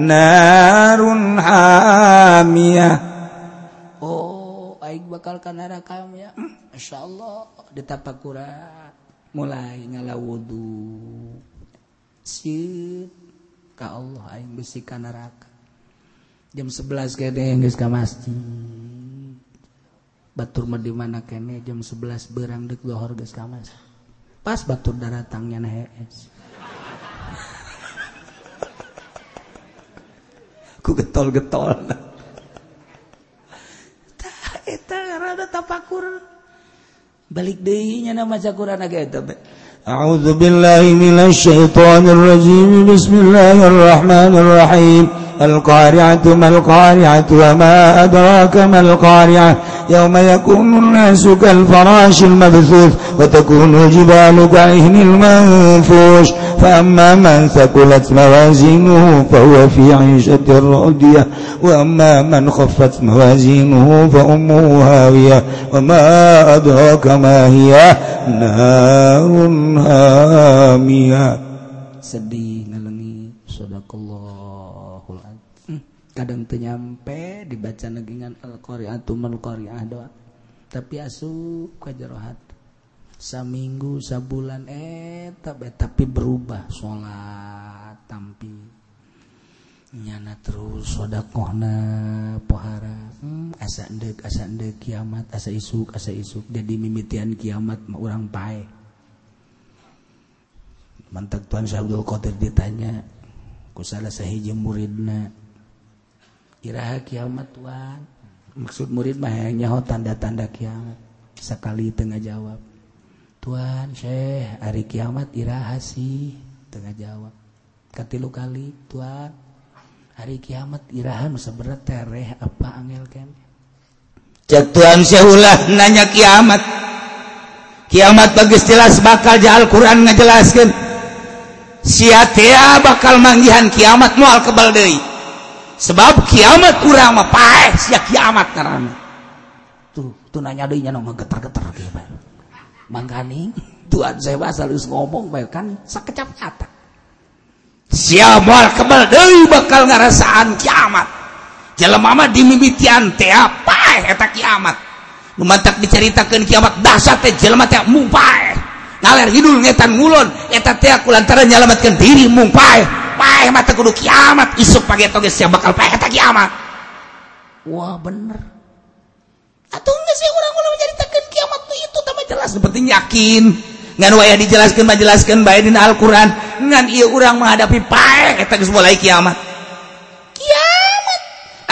Narun hamiyah bakal kanara kamu ya. [clears throat] Hmm, Masya Allah ditapakura mulai ngala wudhu sit ka Allah aing besi ka neraka. Jam 11 kene geus ka masjid. Batur mah di mana kene jam 11 berang dek lohor geus ka masjid. Pas batur daratangnya na hees. [laughs] Ku getol-getol balik deui nama Quran aga eta أعوذ بالله من الشيطان الرجيم بسم الله الرحمن الرحيم القارعة ما القارعة وما أدراك ما القارعة يوم يكون الناس كالفراش المبثوث وتكون الجبال كعهن المنفوش. فأما من ثقلت موازينه فهو في عيشة راضية. وأما من خفت موازينه فأمه هاوية. وما أدراك ما هي؟ نار هامية. sedih kadang nyampe dibaca negingan al-qari'atu mal qari'ah doa tapi asup ka hati saminggu sabulan eh tapi tapi berubah sholat tampi. Nyana terus sodakohna pohara. Hmm, asa endek asa endek kiamat asa isuk asa isuk. Jadi mimitian kiamat orang pae. Mantap tuan Syabdul Qadir ditanya ku salah sahiji muridna Iraha kiamat Tuhan maksud murid mahnyaho tanda-tanda kiamat. Sekali Tengah jawab. Tuhan Syekh hari kiamat Iraha sih? Tengah jawab. Katilu kali Tuhan hari kiamat Irahan seberat tereh apa angel kem Tuhan Syekhulah nanya kiamat. Kiamat bagus jelas bakal jahal Quran ngejelaskan sia bakal manggihan kiamat mual kebal deui. sebab kiamat kurang mah paeh sia kiamat ngaranna tuh tuh nanya deui nya mah getar-getar kieu bae mangkaning tuan saya bahasa ngomong bae kan sakecap kata. Moal kebal deui bakal ngarasaan kiamat. Jelema mah dimimitian teh paeh eta kiamat. Nu mantak diceritakeun kiamat dahsyat teh jelema teh mumpae ngaler hidul ngetan ngulon eta teh aku lantaran nyelamatkeun diri mumpaeh kudu kiamat. Isuk pakai toge siap bakal paheta kiamat. Wah bener. Atau enggak sih orang-orang menceritakan kiamat tuh itu tambah jelas. Penting yakin ngan wayah dijelaskan jelaskeun bae dina Al-Qur'an. Ngan ieu urang menghadapi paek eta geus mulai kiamat. Kiamat.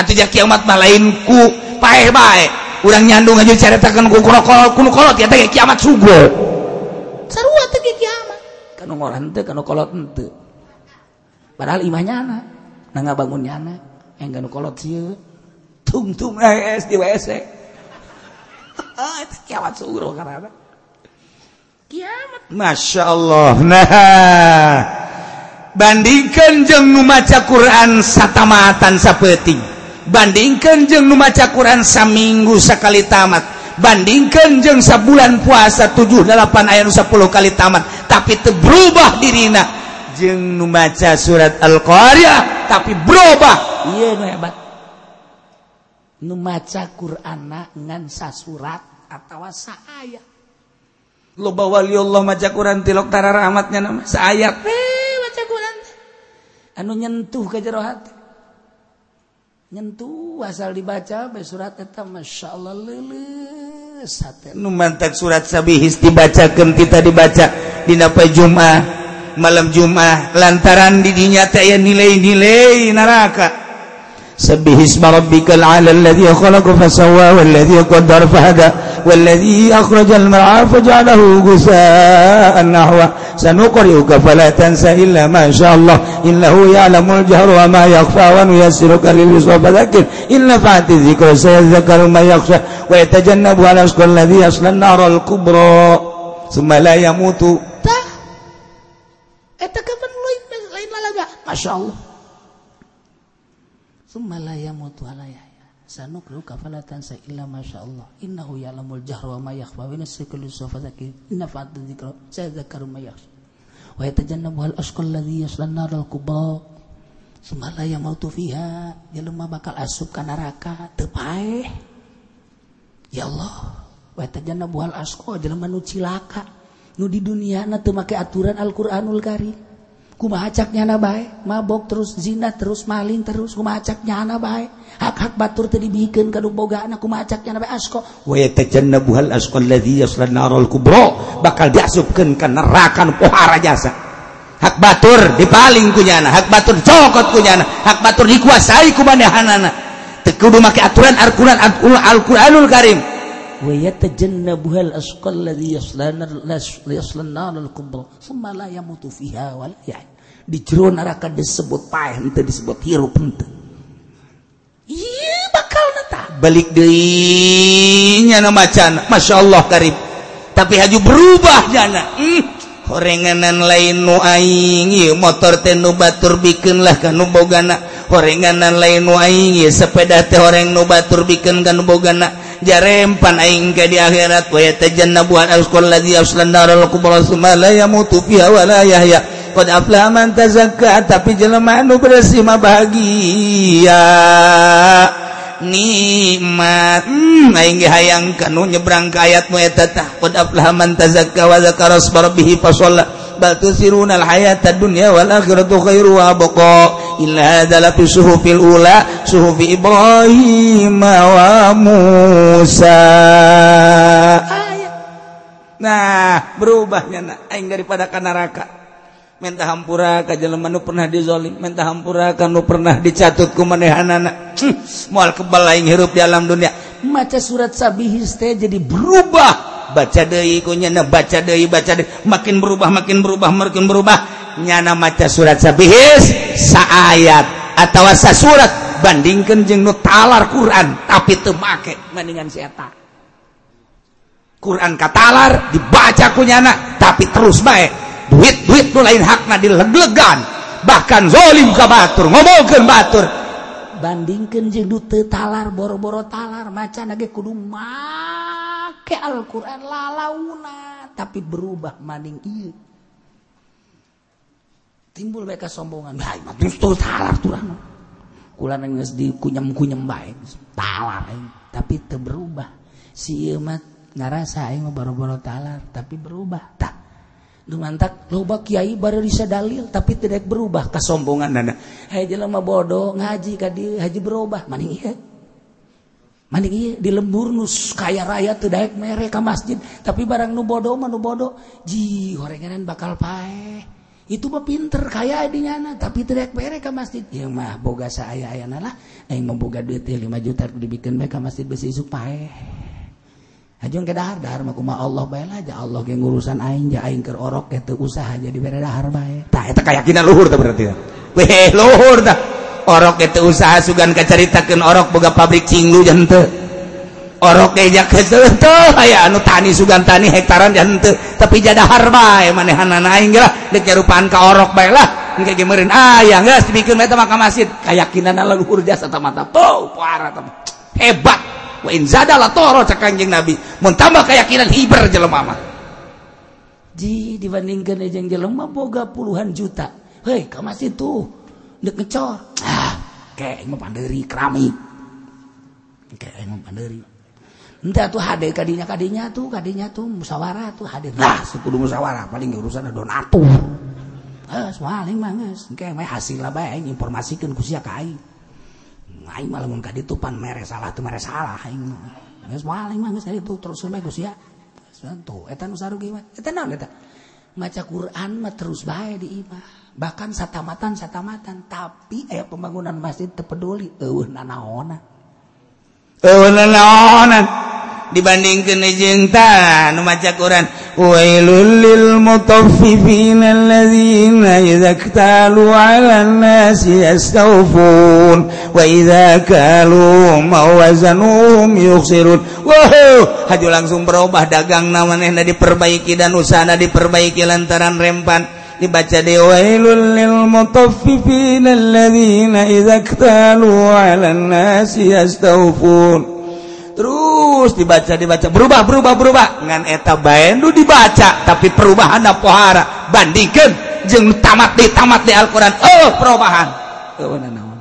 Atuh ja kiamat mah lain ku paeh bae. Urang nyandung aja caritakeun ku kolot. Kunu kolot eta kiamat sugo. Sarua teh kiamat. Kanu ngoran teh kanu kolot henteu padahal imahnya anak na nggak bangunnya anak yang gak nukolot sih tum tum es di wc eh. [laughs] ah itu kiamat sungguh karena. Kiamat. Masya Allah. Nah. Bandingkan jeng numaca Quran satamatan sapeti bandingkan jeng numaca Quran saminggu sekali tamat. Bandingkan jeng sabulan puasa 7 8 ayat 10 kali tamat. Tapi terberubah dirina jeng numaca surat Al-Qariah tapi berubah. Iya nu hebat. Nu maca Qur'an ngan sasurat atau saayat loba waliullah maca Qur'an tilok tarar amatnya nama saayat eh maca Qur'an. Anu nyentuh ke jero hati. Nyentuh asal dibaca bae surat eta masyaallah leuleus hate nu mantap surat sabihis dibacakeun kita dibaca dina Jum'ah malam Jumah lantaran didinyata ya nilai-nilai neraka سبح اسم ربك العلى الذي خلق فسوى والذي قدر فهدى والذي أخرج المرعى فجعله غثاء نحوه سنقرئك فلا تنسى إلا ما شاء الله إنه يعلم الجهر وما يخفى ونيسرك لليسرى فذكر إن نفعت الذكر سيذكر ما يخشى ويتجنبها الأشقى الذي يصلى النار الكبرى ثم لا يموت Masya Allah. Summa la yamutu wa la yahya. Illa masya Allah. Innahu ya'lamul jahra wa ma yakhfa wa yunazzilu sawfa dzikra. Inna fa'ata dzikra sayadhakkaru ma yakhsha. Wa yatajannabuha al-ashqa alladhi yaslan naral al-kubra. Sumalaya mautu yamutu fiha. Jelema bakal asup ka neraka teu paeh. Ya Allah. Wa yatajannabuha al-ashqa jelema nu cilaka. Nu di dunia na teu make aturan Al-Qur'anul Karim. kumacaknya baik mabok terus zina terus maling terus kumacaknya baik hak-hak batur tadi bikin kadu boga anak kumacaknya nabae asko. Wa yatajannabuhal asqa alladhi yaslan narul kubro. Bakal diasupkan ke neraka pohara jasa. Hak batur dipaling kunyana hak batur cokot kunyana hak batur dikuasai kumanehanana teu kudu make aturan Al-Qur'an Al-Qur'anul Karim. wa yatajannabuhal asqal ladzi yaslana yaslan narul kubra thumma la yamutu fiha wal ya di jero neraka disebut paeh henteu disebut hirup henteu iya bakal nata balik deui nya macan. Masyaallah karib. Tapi haju berubah jana. Hmm. horenganan lain nu aing ieu motor teh nu batur bikinlah kanu bogana. Horenganan lain nu aing ieu sepeda teh horeng nu batur bikin kanu bogana. jarempan aing ka di akhirat wa yatajannabuhan al-qul ladzi yaslan narul kubra thumma la yamutu fiha wa la yahya. Qad aflaha man tazakka tapi jelema anu bersih mah bahagia. Nikmat. Hmm, aing hayang kanu nyebrang ka ayat mu eta tah. Qad aflaha man tazakka wa dzakara rabbih fa bal tusiruna al hayata dunya wal akhiratu khairu wa abqa. Illa hadza la fi suhufil ula suhufi ibrahim wa musa. Nah berubahnya nah aing daripada ka neraka. Minta hampura ka jelema nu pernah dizolim. Minta hampura ka nu pernah dicatut ku manehanana moal kebal aing hirup di alam dunia. Maca surat sabihis teh jadi berubah. baca deui ku nyana baca deui baca deui. Makin berubah makin berubah makin berubah. Nyana maca surat sabihis saayat. Atawa sa surat bandingkeun jeung nu talar Quran tapi teu make mendingan si eta. Quran katalar dibaca ku nyana tapi terus baik duit duit nu lain hakna dileglegan. Bahkan zolim ka batur ngomongkeun batur. Bandingkan jeng talar boro-boro talar macan lagi kudu mah make Alquran lalauna. Tapi berubah maning iya. Timbul mereka sombongan. Baik mah justru talar tuh kula nangis di kunyem kunyem baik talar tapi terberubah si emat ngarasa aing baro-baro talar tapi berubah tak. Dumantak loba kiai baru bisa dalil tapi tidak berubah. Kesombongan nana. Hai jelema bodoh ngaji kadi haji berubah. Maning ieu. Maning di lembur nus kaya raya tuh daek mere ka masjid, tapi barang nu bodoh mah nu bodoh, ji horengan bakal pae. Itu mah pinter kaya di nyana, tapi tidak mere ka masjid. Ya mah boga saya ayana lah, aing memboga duit 5 juta dibikin bae ka masjid besi isuk pae. Hajung ke dahar dahar mah kumaha Allah bae lah aja Allah ge ngurusan aing ja aing keur orok teu usaha jadi bere dahar bae. Tah eta kayakinan luhur tah berarti. Weh luhur tah. orok itu usaha sugan keceritakan orok boga pabrik cinglu teu. orok ejak teu aya anu tani sugan tani hektaran jente tapi jadahar harba ya e manehan aing lah dek rupaan ka orok bae lah. Engke gemerin aya geus dibikeun bae maka masjid. Kayakinan luhur jasa tamata tuh parah hebat. Wa in toro cak kanjeng nabi. Mun tambah keyakinan hiber jelema mah. Ji dibandingkan e jeung jelema boga puluhan juta. Hei ka masjid tuh. Dek ngecor. Ah pandiri keramik. Tuh hadir kadinya kadinya tuh kadinya tuh musyawarah tuh hadir lah sepuluh musyawarah paling urusan donatur. Eh, Eus, paling manges engke hasil lah bae aing informasikeun ku sia ka aing. Aing mah lamun kaditu pan mere salah tuh mere salah aing geus maling manges ari tu terus bae ku sia. Santu eta nu mah. Eta naon eta? Maca Quran mah terus bae di imah. bahkan satamatan satamatan tapi aya pembangunan masjid terpeduli. Eueuh nanaona eueuh nanaona dibandingkeun jeung nu maca Quran wailul lil mutaffifin alladzina idza iktalu 'alan nasi yastawfun wa idza kalu mawazanuhum yukhsirun. Wow haju langsung berubah dagang namanya diperbaiki dan usahana diperbaiki lantaran rempan. dibaca dewailul lil mutaffifin alladzina idza iktalu 'alan nasi yastawfun. Terus dibaca dibaca berubah berubah berubah. Ngan eta bae nu dibaca tapi perubahan pohara. Bandingkeun jeung tamat di tamat di Al-Qur'an. Oh perubahan. Eueuh naon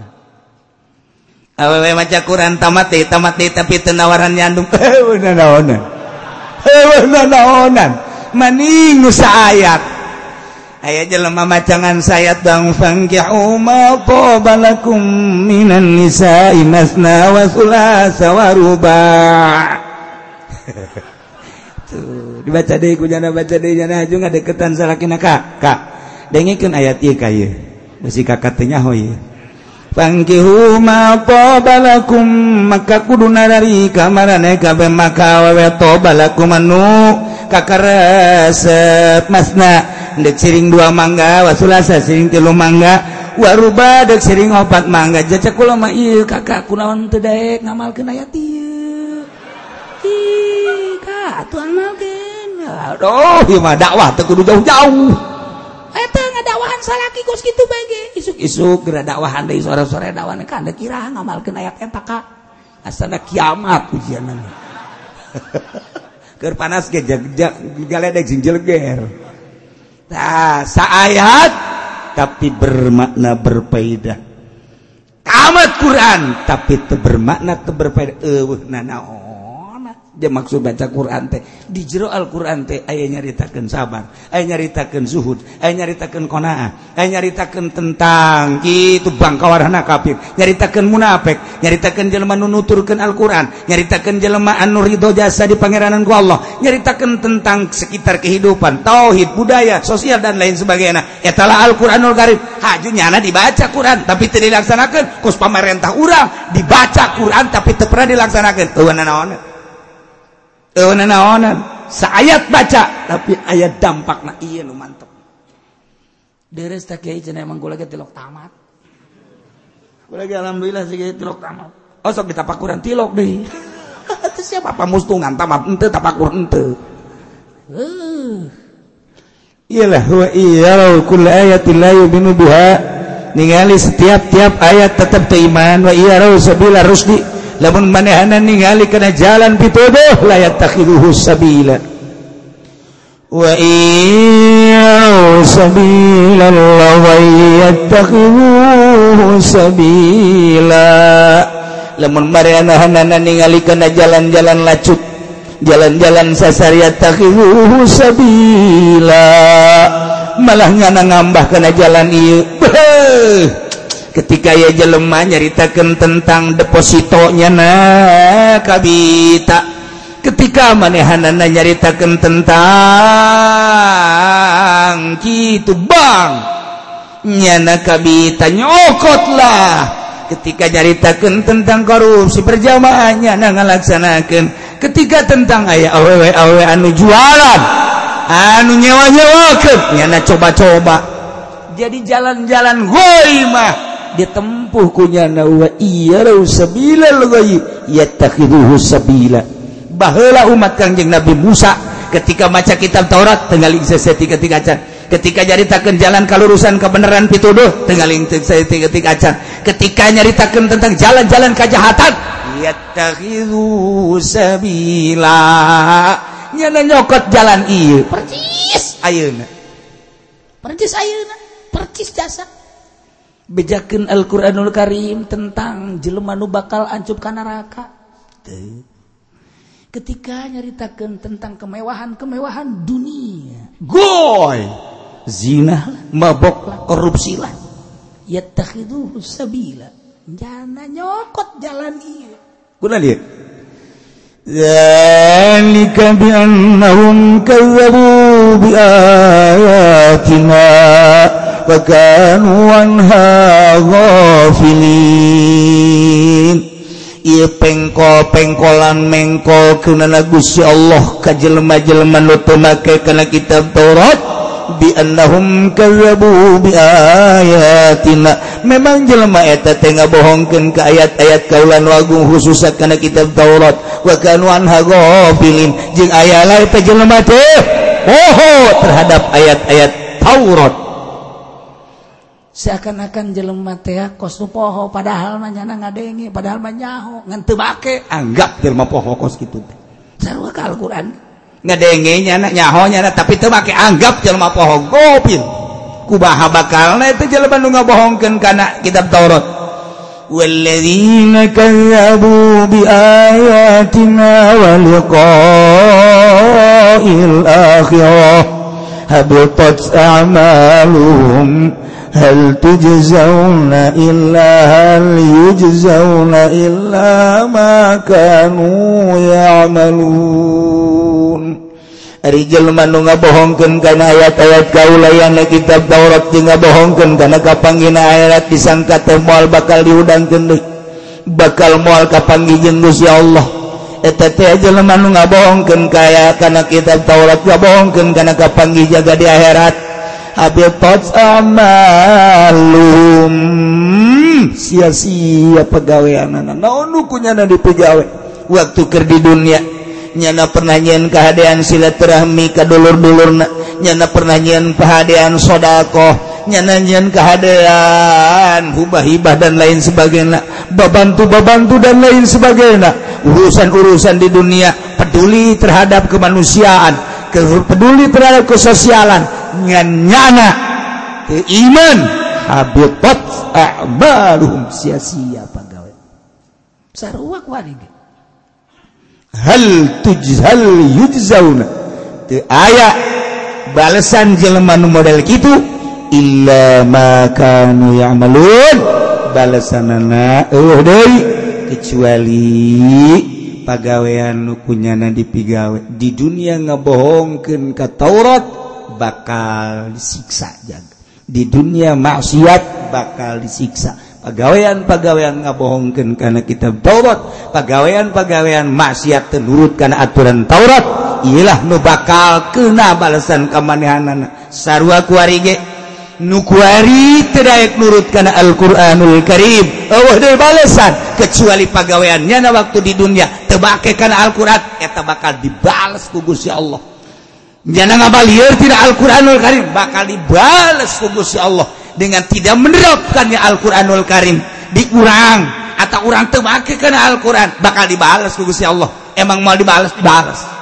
awewe maca Quran tamat di tamat di tapi teu nawaran nyandung. [laughs] Eueuh naonan eueuh naonan maning nu saayat. aya jelema macangan sayat bang fankihu ma balakum minan nisa'i masna wa thulatha wa ruba. [laughs] Tuh, dibaca deui ku jana baca deui jana haju ngadeukeutan salakina ka. Ka. Dengikeun ayat ieu ka ieu. Bisi kakak teh nyaho ieu. Fankihu ma balakum maka kudu narari kamarane kabeh maka awewe tabalakum anu kakaresep masna. Siring dua mangga wasulasa siring tilu mangga. Waruba dek siring opat mangga. Jaca kulama ieu kakak kunaon teu daek ngamalkeun ayat ya tiya kak tuan malkin aduh ieu mah dakwah tekudu jauh-jauh. Eta ngadakwahan salaki geus kitu bae ge? Isuk-isuk geura dakwahan deui sore-sore dakwahan kan da kira ngamalkeun ayat eta kak? Asana kiamat ujianna [laughs] keur panas ge galedek jeung jeleger. Tah, saayat tapi bermakna berfaedah. Kamat Quran tapi teu bermakna teu berfaedah eueuh nanaon. dia maksud baca Quran teh di jero Al-Qur'an teh aya nyaritakeun sabar, aya nyaritakeun zuhud, aya nyaritakeun qanaah, aya nyaritakeun tentang kitu bangkawarana kafir, nyaritakeun munafik, nyaritakeun jelema nu nuturkeun Al-Qur'an, nyaritakeun jelema anu ridho jasa di pangeranan ku Allah, nyaritakeun tentang sekitar kehidupan, tauhid, budaya, sosial dan lain sebagainya. Etalah Al-Qur'anul Karim. haju nyana dibaca Quran tapi tidak dilaksanakan kus pemerintah urang dibaca Quran tapi tidak pernah dilaksanakan. Eueuh naon? Ayat baca tapi ayat dampak nah iya lu mantep. Deres tak kiai cenah emang gue lagi tilok tamat. Gue lagi alhamdulillah sih tilok tamat. Oh sok ditapakuran tilok deh. [laughs] Itu siapa apa mustungan tamat ente tapakur ente. Uh. iyalah wa iya kul ayatin la yubinu biha. Ningali setiap tiap ayat tetap teiman wa iya sabila rusdi lamun manehanan ningali kana jalan pituduh la yattakhidhuhu sabila. Wa sabila la yattakhidhuhu sabila. Lamun manehanan ningali kana jalan-jalan lacut jalan-jalan sasaria takhidhuhu sabila. Malah ngana ngambah kana jalan ieu. ketika ya jelemah nyaritakan tentang depositonya nah kabita. Ketika manehanana nyaritakan tentang gitu bang nyana kabita nyokotlah. Ketika nyaritakan tentang korupsi berjamaahnya nah ngalaksanakan ketika tentang ayah awewe awewe anu jualan anu nyewa nyewa nyana coba-coba. Jadi jalan-jalan goimah ditempuh kunyana wa iyalau sabilal ghayyi yattakhiduhu sabila. Baheula umat kanjeng Nabi Musa ketika maca kitab Taurat tinggaling seseti ketika acan. Ketika nyaritakan jalan kalurusan kebenaran pituduh tinggaling seseti ketika acan. Ketika nyaritakan tentang jalan-jalan kejahatan yattakhidhu sabila. Nyana nyokot jalan iya percis. Ayeuna. Percis ayeuna. Percis dasar bejakan Alquranul Karim tentang jelemanu bakal ancupkan neraka. Ketika nyaritakan tentang kemewahan-kemewahan dunia. Goy! Zina mabok korupsilah yattakhiduhu sabila. Jangan nyokot jalan iya kuna dia Zalika bi'annahum kazzabu biayatina فكانوا عنها غافلين. Pengkol-pengkolan mengko kunana Gusti Allah ka jelema-jelema nu teu make kana kitab Taurat? Bi annahum kazzabu bi ayatina memang jelema eta teh ngabohongkeun ka ayat-ayat kaulan wagung khusus kana kitab Taurat. Wa kanu anha ghafilin. Jeung aya lain teh jelema teh oh, oh terhadap ayat-ayat Taurat. seakan-akan jelema teh kos nu poho padahal mah nyana ngadenge padahal mah nyaho ngan teu make anggap jelema poho kos kitu sarua ka Al-Qur'an. Ngadenge nyana nyaho nyana tapi teu make anggap jelema poho gopil. Kubaha bakalna itu jelema nu ngabohongkeun kana kitab Taurat. والذين كذبوا بآياتنا ولقاء الآخرة هبطت أعمالهم. هل تجزون إلا هل يجزون إلا ما كانوا يعملون. Rijal nu ngabohongkeun kana ayat-ayat kaula yang na kitab Taurat jeung ngabohongkeun kana kapanggina ayat disangka teh moal bakal diudangkeun deui bakal moal kapanggih jeung Gusti Allah etetaman ngabohongken kaya karena kitab Taurat ngabohongken karena kapanggi jaga di akhirat. Abil tots amalum. Sia-sia pegawai anak naon nukunya na di pegawai waktu ker di dunia. Nyana pernanyian kehadian silaturahmi kadulur-dulur nyana pernanyian kehadian sodakoh. Nyananyian kehadian hubah-hibah dan lain sebagai babantu babantu dan lain sebagai urusan-urusan di dunia peduli terhadap kemanusiaan ke peduli terhadap kesosialan. Nyana iman habitat a'maluhum sia-sia pegawai. Sarua kuari hal tujhal yujzauna. Teu aya balasan jelema nu model kitu illa ma kanu ya'malun. Balasanana eueuh deui kecuali pagawean nu kunyana dipigawe di dunia ngabohongkeun ka Taurat bakal disiksa jaga di dunia maksiat bakal disiksa. Pagawean-pagawean ngabohongkeun kana kitab Taurat pagawean-pagawean maksiat tenurut kana aturan Taurat ialah nu bakal kena balasan kamanehanana sarua kuarige nukuari tidak nurut karena Alquranul Karib dari balasan kecuali pegawaiannya na waktu di dunia. Tebake karena Alquran. Kita bakal dibalas kugus ya Allah. Jangan ngabalir tidak Alquranul Karim. Bakal dibalas kugus ya Allah. Dengan tidak menerapkannya Alquranul Karim. Dikurang atau orang tebake karena Alquran. Bakal dibalas kugus ya Allah. Emang mau dibalas dibalas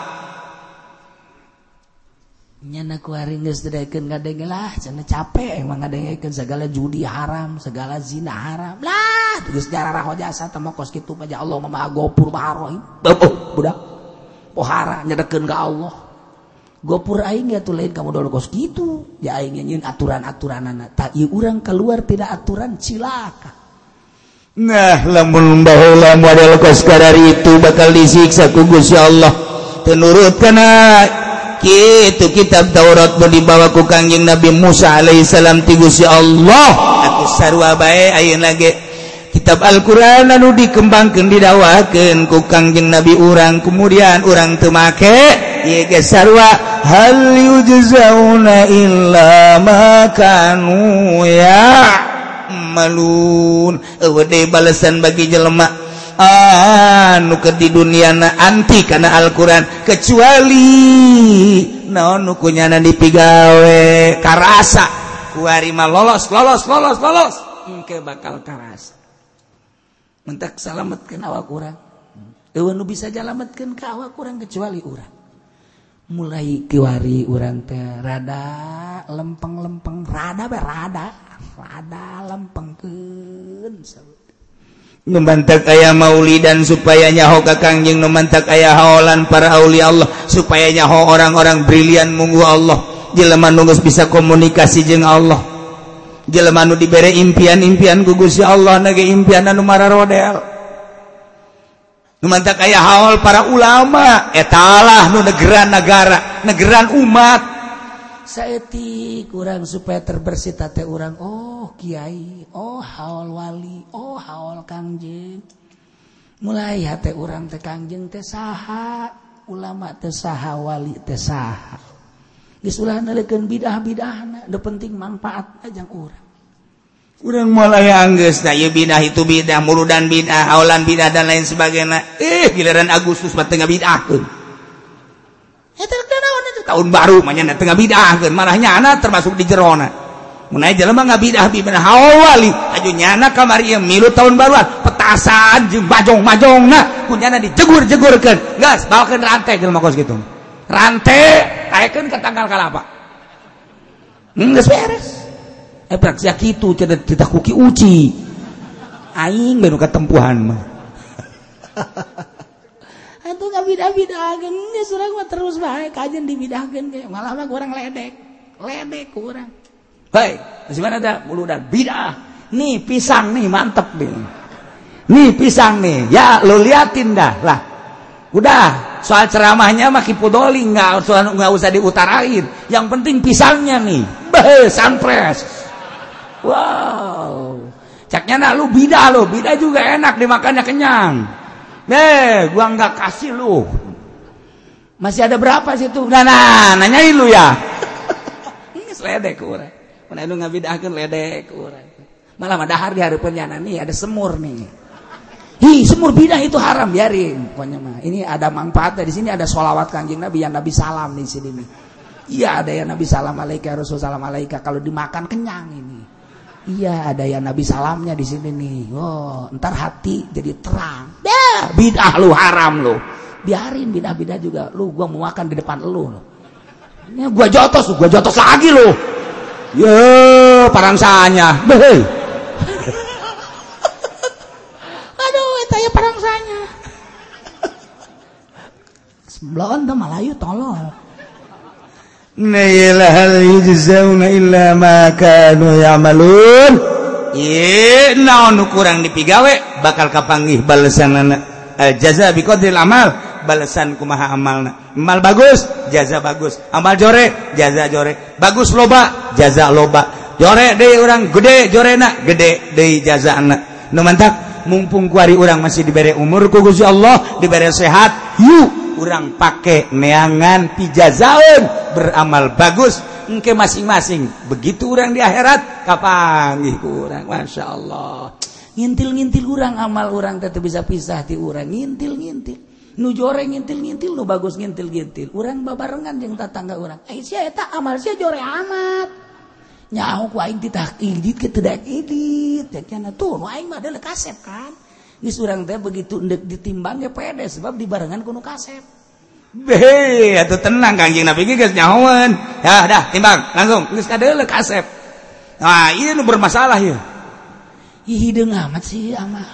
lah capek emang segala judi haram segala zina haramlah terus darah jasa kos gitu aja Allah mama gopur budak. Pohara nyedekeun ke Allah. Gopur aing ya tuh lain kamu dulu kos gitu ya aing nyin aturan-aturan anak tak ieu urang keluar tidak aturan cilaka. Nah, lamun baheula model kos kadari itu bakal disiksa ku Gusti Allah. Tenurut kana itu kitab Taurat mau dibawaku Kangjeng Nabi Musa Alaihissalam tigusi Allah. Aku sarwa bae ayeuna lagi kitab Al-Qur'an anu dikembangkeun didakwakeun ku Kangjeng Nabi urang. Kemudian urang teu make ieu ge sarwa hal yujzauna illa makanu ya. Malun Ewede balasan bagi jelema. anu ke di dunia na anti karena Alquran. Kecuali naon nukunyana dipigawe karasa. Kuari mah lolos lolos lolos lolos. Engke bakal karasa. Mentak salametkeun awak kurang. Eueun nu bisa jalametkeun ka awak urang kecuali urang. Mulai kiwari urang teh rada lempeng-lempeng rada be rada rada lempengkeun. Numantak aya maulidan supaya nyaho ka kangjeng numantak aya haolan para auli Allah. Supaya nyaho orang-orang brilian munggu Allah. Jelema nu bisa komunikasi jeung Allah. Jelema nu dibere impian-impian gugus ya Allah nage impian anu mararodel. Mantap kayak hal para ulama. Etalah nu negara-negara negara umat. Sayatik kurang supaya terbersih tate orang Oh oh Kyai oh hawalwali oh hawal Kangjeng. Mulai hati orang tekangjeng tesaha ulama tesaha wali tesaha gisulah nelekan bidah bidah ada penting manfaat aja urang. Urang mulai angges nah ya bidah itu bidah murudan bidah awalan bidah dan lain sebagainya. Eh giliran Agustus mah tengah bidah kan ya, tahun baru mah tengah bidah kan marahnya anak termasuk di jerona. Munai jelema ngabidah bibna hawali. Ajunyana kamari milu tahun baruan. Petasan jeung bajong-majongna kunyana dijegur-jegurkeun gas balkeun rantai jelema kos kitu rantai kaekeun ka tanggal kalapa? Geus beres. Eh praksia kitu cenah titah kuki uci. Aing benu katempuhan mah. [laughs] Antum ngabidah-bidahkeun geus urang mah terus bae kajen dibidahkeun ge malah mah kurang ledek. Ledek kurang baik di mana ada mulu dan bidah. Nih pisang nih mantep nih nih pisang nih ya lo liatin dah lah. Udah soal ceramahnya mah kipudoli nggak usah nggak usah diutarain. Yang penting pisangnya nih beh sanpres Wow. Caknya nak lu bida lo bida juga enak dimakannya kenyang. Deh gua nggak kasih lu. Masih ada berapa situ? Nah, nah nanyain lu ya. [laughs] Ini ledek kurang mana lu nggak bidahkan ledek kurang malah ada hari hari penjana nih ada semur nih Hi, semur bidah itu haram biarin pokoknya mah ini ada manfaatnya di sini ada sholawat kanjeng nabi yang nabi salam di sini nih iya ada yang nabi salam alaika rasul salam alaika kalau dimakan kenyang ini Iya ada yang Nabi salamnya di sini nih. Oh, ntar hati jadi terang. Dah, bidah lu haram lu. Biarin bidah-bidah juga. Lu gua mau makan di depan lu. Ini gua jotos, gua jotos lagi lu. Yo parangsanya. [laughs] Aduh, eta ya parangsanya. Sebelon tuh malayu tolol. Illa ma kanu ya'malun. Ye, naon kurang dipigawe bakal kapanggih balesan anak eh, jaza amal balasan kumaha amalna. Amal bagus jaza bagus. Amal jore jaza jore. Bagus loba jaza loba. Jore deui orang gede jorena gede deui jaza anak nu mantak mumpung kuari orang masih diberi umur ku Gusti Allah diberi sehat yuk urang pakai neangan pijazaun beramal bagus. Engke masing-masing begitu orang di akhirat kapanggih ku urang? Masya Allah. Ngintil-ngintil orang amal orang tetap bisa pisah di orang ngintil-ngintil. nu jore ngintil-ngintil nu bagus ngintil-ngintil. Urang babarengan jeung tatangga urang. Ai sia eta amal sia jore amat. Nyaho ku aing ditah idit ke tidak idit. Ya kana tuh nu aing mah deuleuk kasep kan. Geus urang teh begitu endek ditimbang ge pede sebab dibarengan kuno kasep. Be, atuh tenang Kangjeng Nabi geus nyahoan. Ya, dah timbang langsung. Geus kadeuleuh kasep. Nah, ini nu bermasalah ya. Ih, hideung amat sih amal.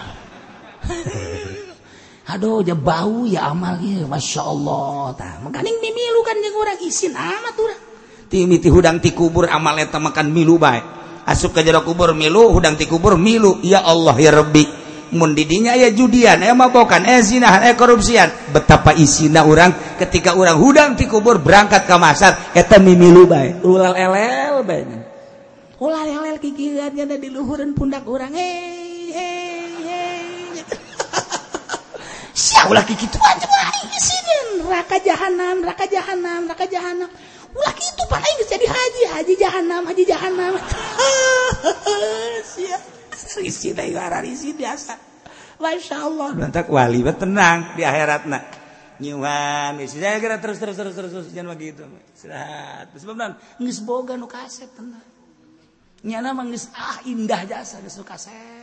[laughs] Aduh aja bau ya amal ya. Masya Allah ta. Makaning mimilu kan yang orang isin ah, amat orang Timiti hudang ti kubur amal eta makan milu baik Asup ke jero kubur milu hudang ti kubur milu. Ya Allah ya Rabbi. Mun didinya ya judian ya mabokan eh zina eh korupsian. Betapa isina orang ketika orang hudang ti kubur berangkat ke masar Eta mimilu baik Ulal elel baik Ulal elel kikirannya di luhuran pundak orang Hei hei. ulah gitu aja ulah sini. Neraka jahanam neraka jahanam neraka jahanam. Ulah kitu pan aing jadi haji haji jahanam haji jahanam. [laughs] Sia risi teh gara risi biasa. Masya Allah. Bentak wali mah tenang di akhirat nak Nyuan saya kira terus terus terus terus, terus. Jangan begitu. Istirahat. Sebab nan nggak boga nu kaset tenang. Nyana mah ah indah jasa geus nu kaset.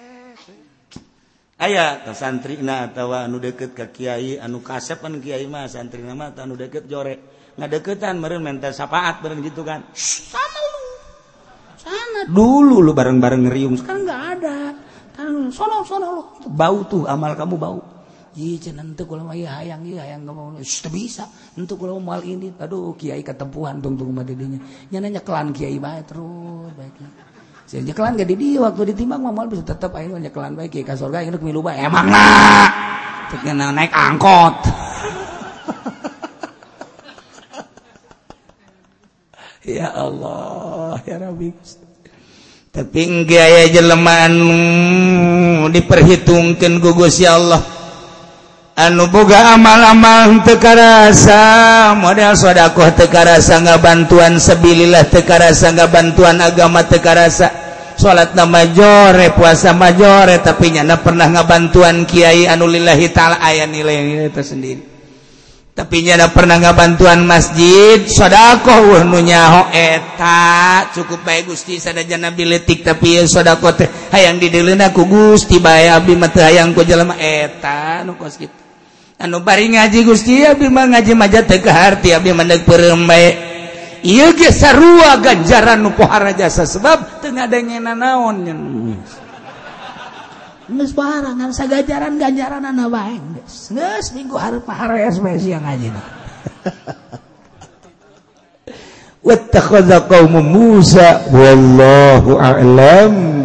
aya ta santri atawa anu deket ke Kyai anu kasepan Kyai mah santri nama anu deket jore. Nggak deketan meren mental sapaat bareng gitu kan. Sana lu. Sana dulu lu bareng bareng ngeriung sekarang nggak ada. Sono sono lu. Bau tuh amal kamu bau. Iya, nanti kalau mau iya hayang iya hayang nggak mau, bisa. Nanti kalau mau mal ini, aduh kiai ketempuhan tung tung madidinya. Nyananya kelan kiai baik terus baiknya. Jadi, jekelan gak di waktu ditimbang mah bisa tetap aing mah jekelan baik ke surga aing milu bae. Emang lah Terkena naik angkot. [laughs] ya Allah, ya Rabbi. Tapi enggak ya jelemanmu diperhitungkan gugus ya Allah. anu boga amal-amal tekarasa model sodakoh tekarasa nggak bantuan sebililah tekarasa nggak bantuan agama tekarasa salat nama jore puasa majore tapi nyana pernah nggak bantuan kiai anulillahi taala ayat nilai itu sendiri. Tapi nyana pernah nggak bantuan masjid sodakoh wah nunyaho eta cukup baik gusti sada jana biletik tapi ya teh hayang didelena ku gusti bae abdi mata hayang ku jelema eta nu kos gitu anu bari ngaji Gusti abdi mah ngaji maja teu kaharti Abi mandeg peureum bae. Ieu ge sarua ganjaran nu pohara jasa sebab teu ngadengena naon nyen geus parah ngan sagajaran ganjaranana bae geus geus minggu hareup pahareas bae sia ngajina wattakhadha qaum Musa wallahu a'lam.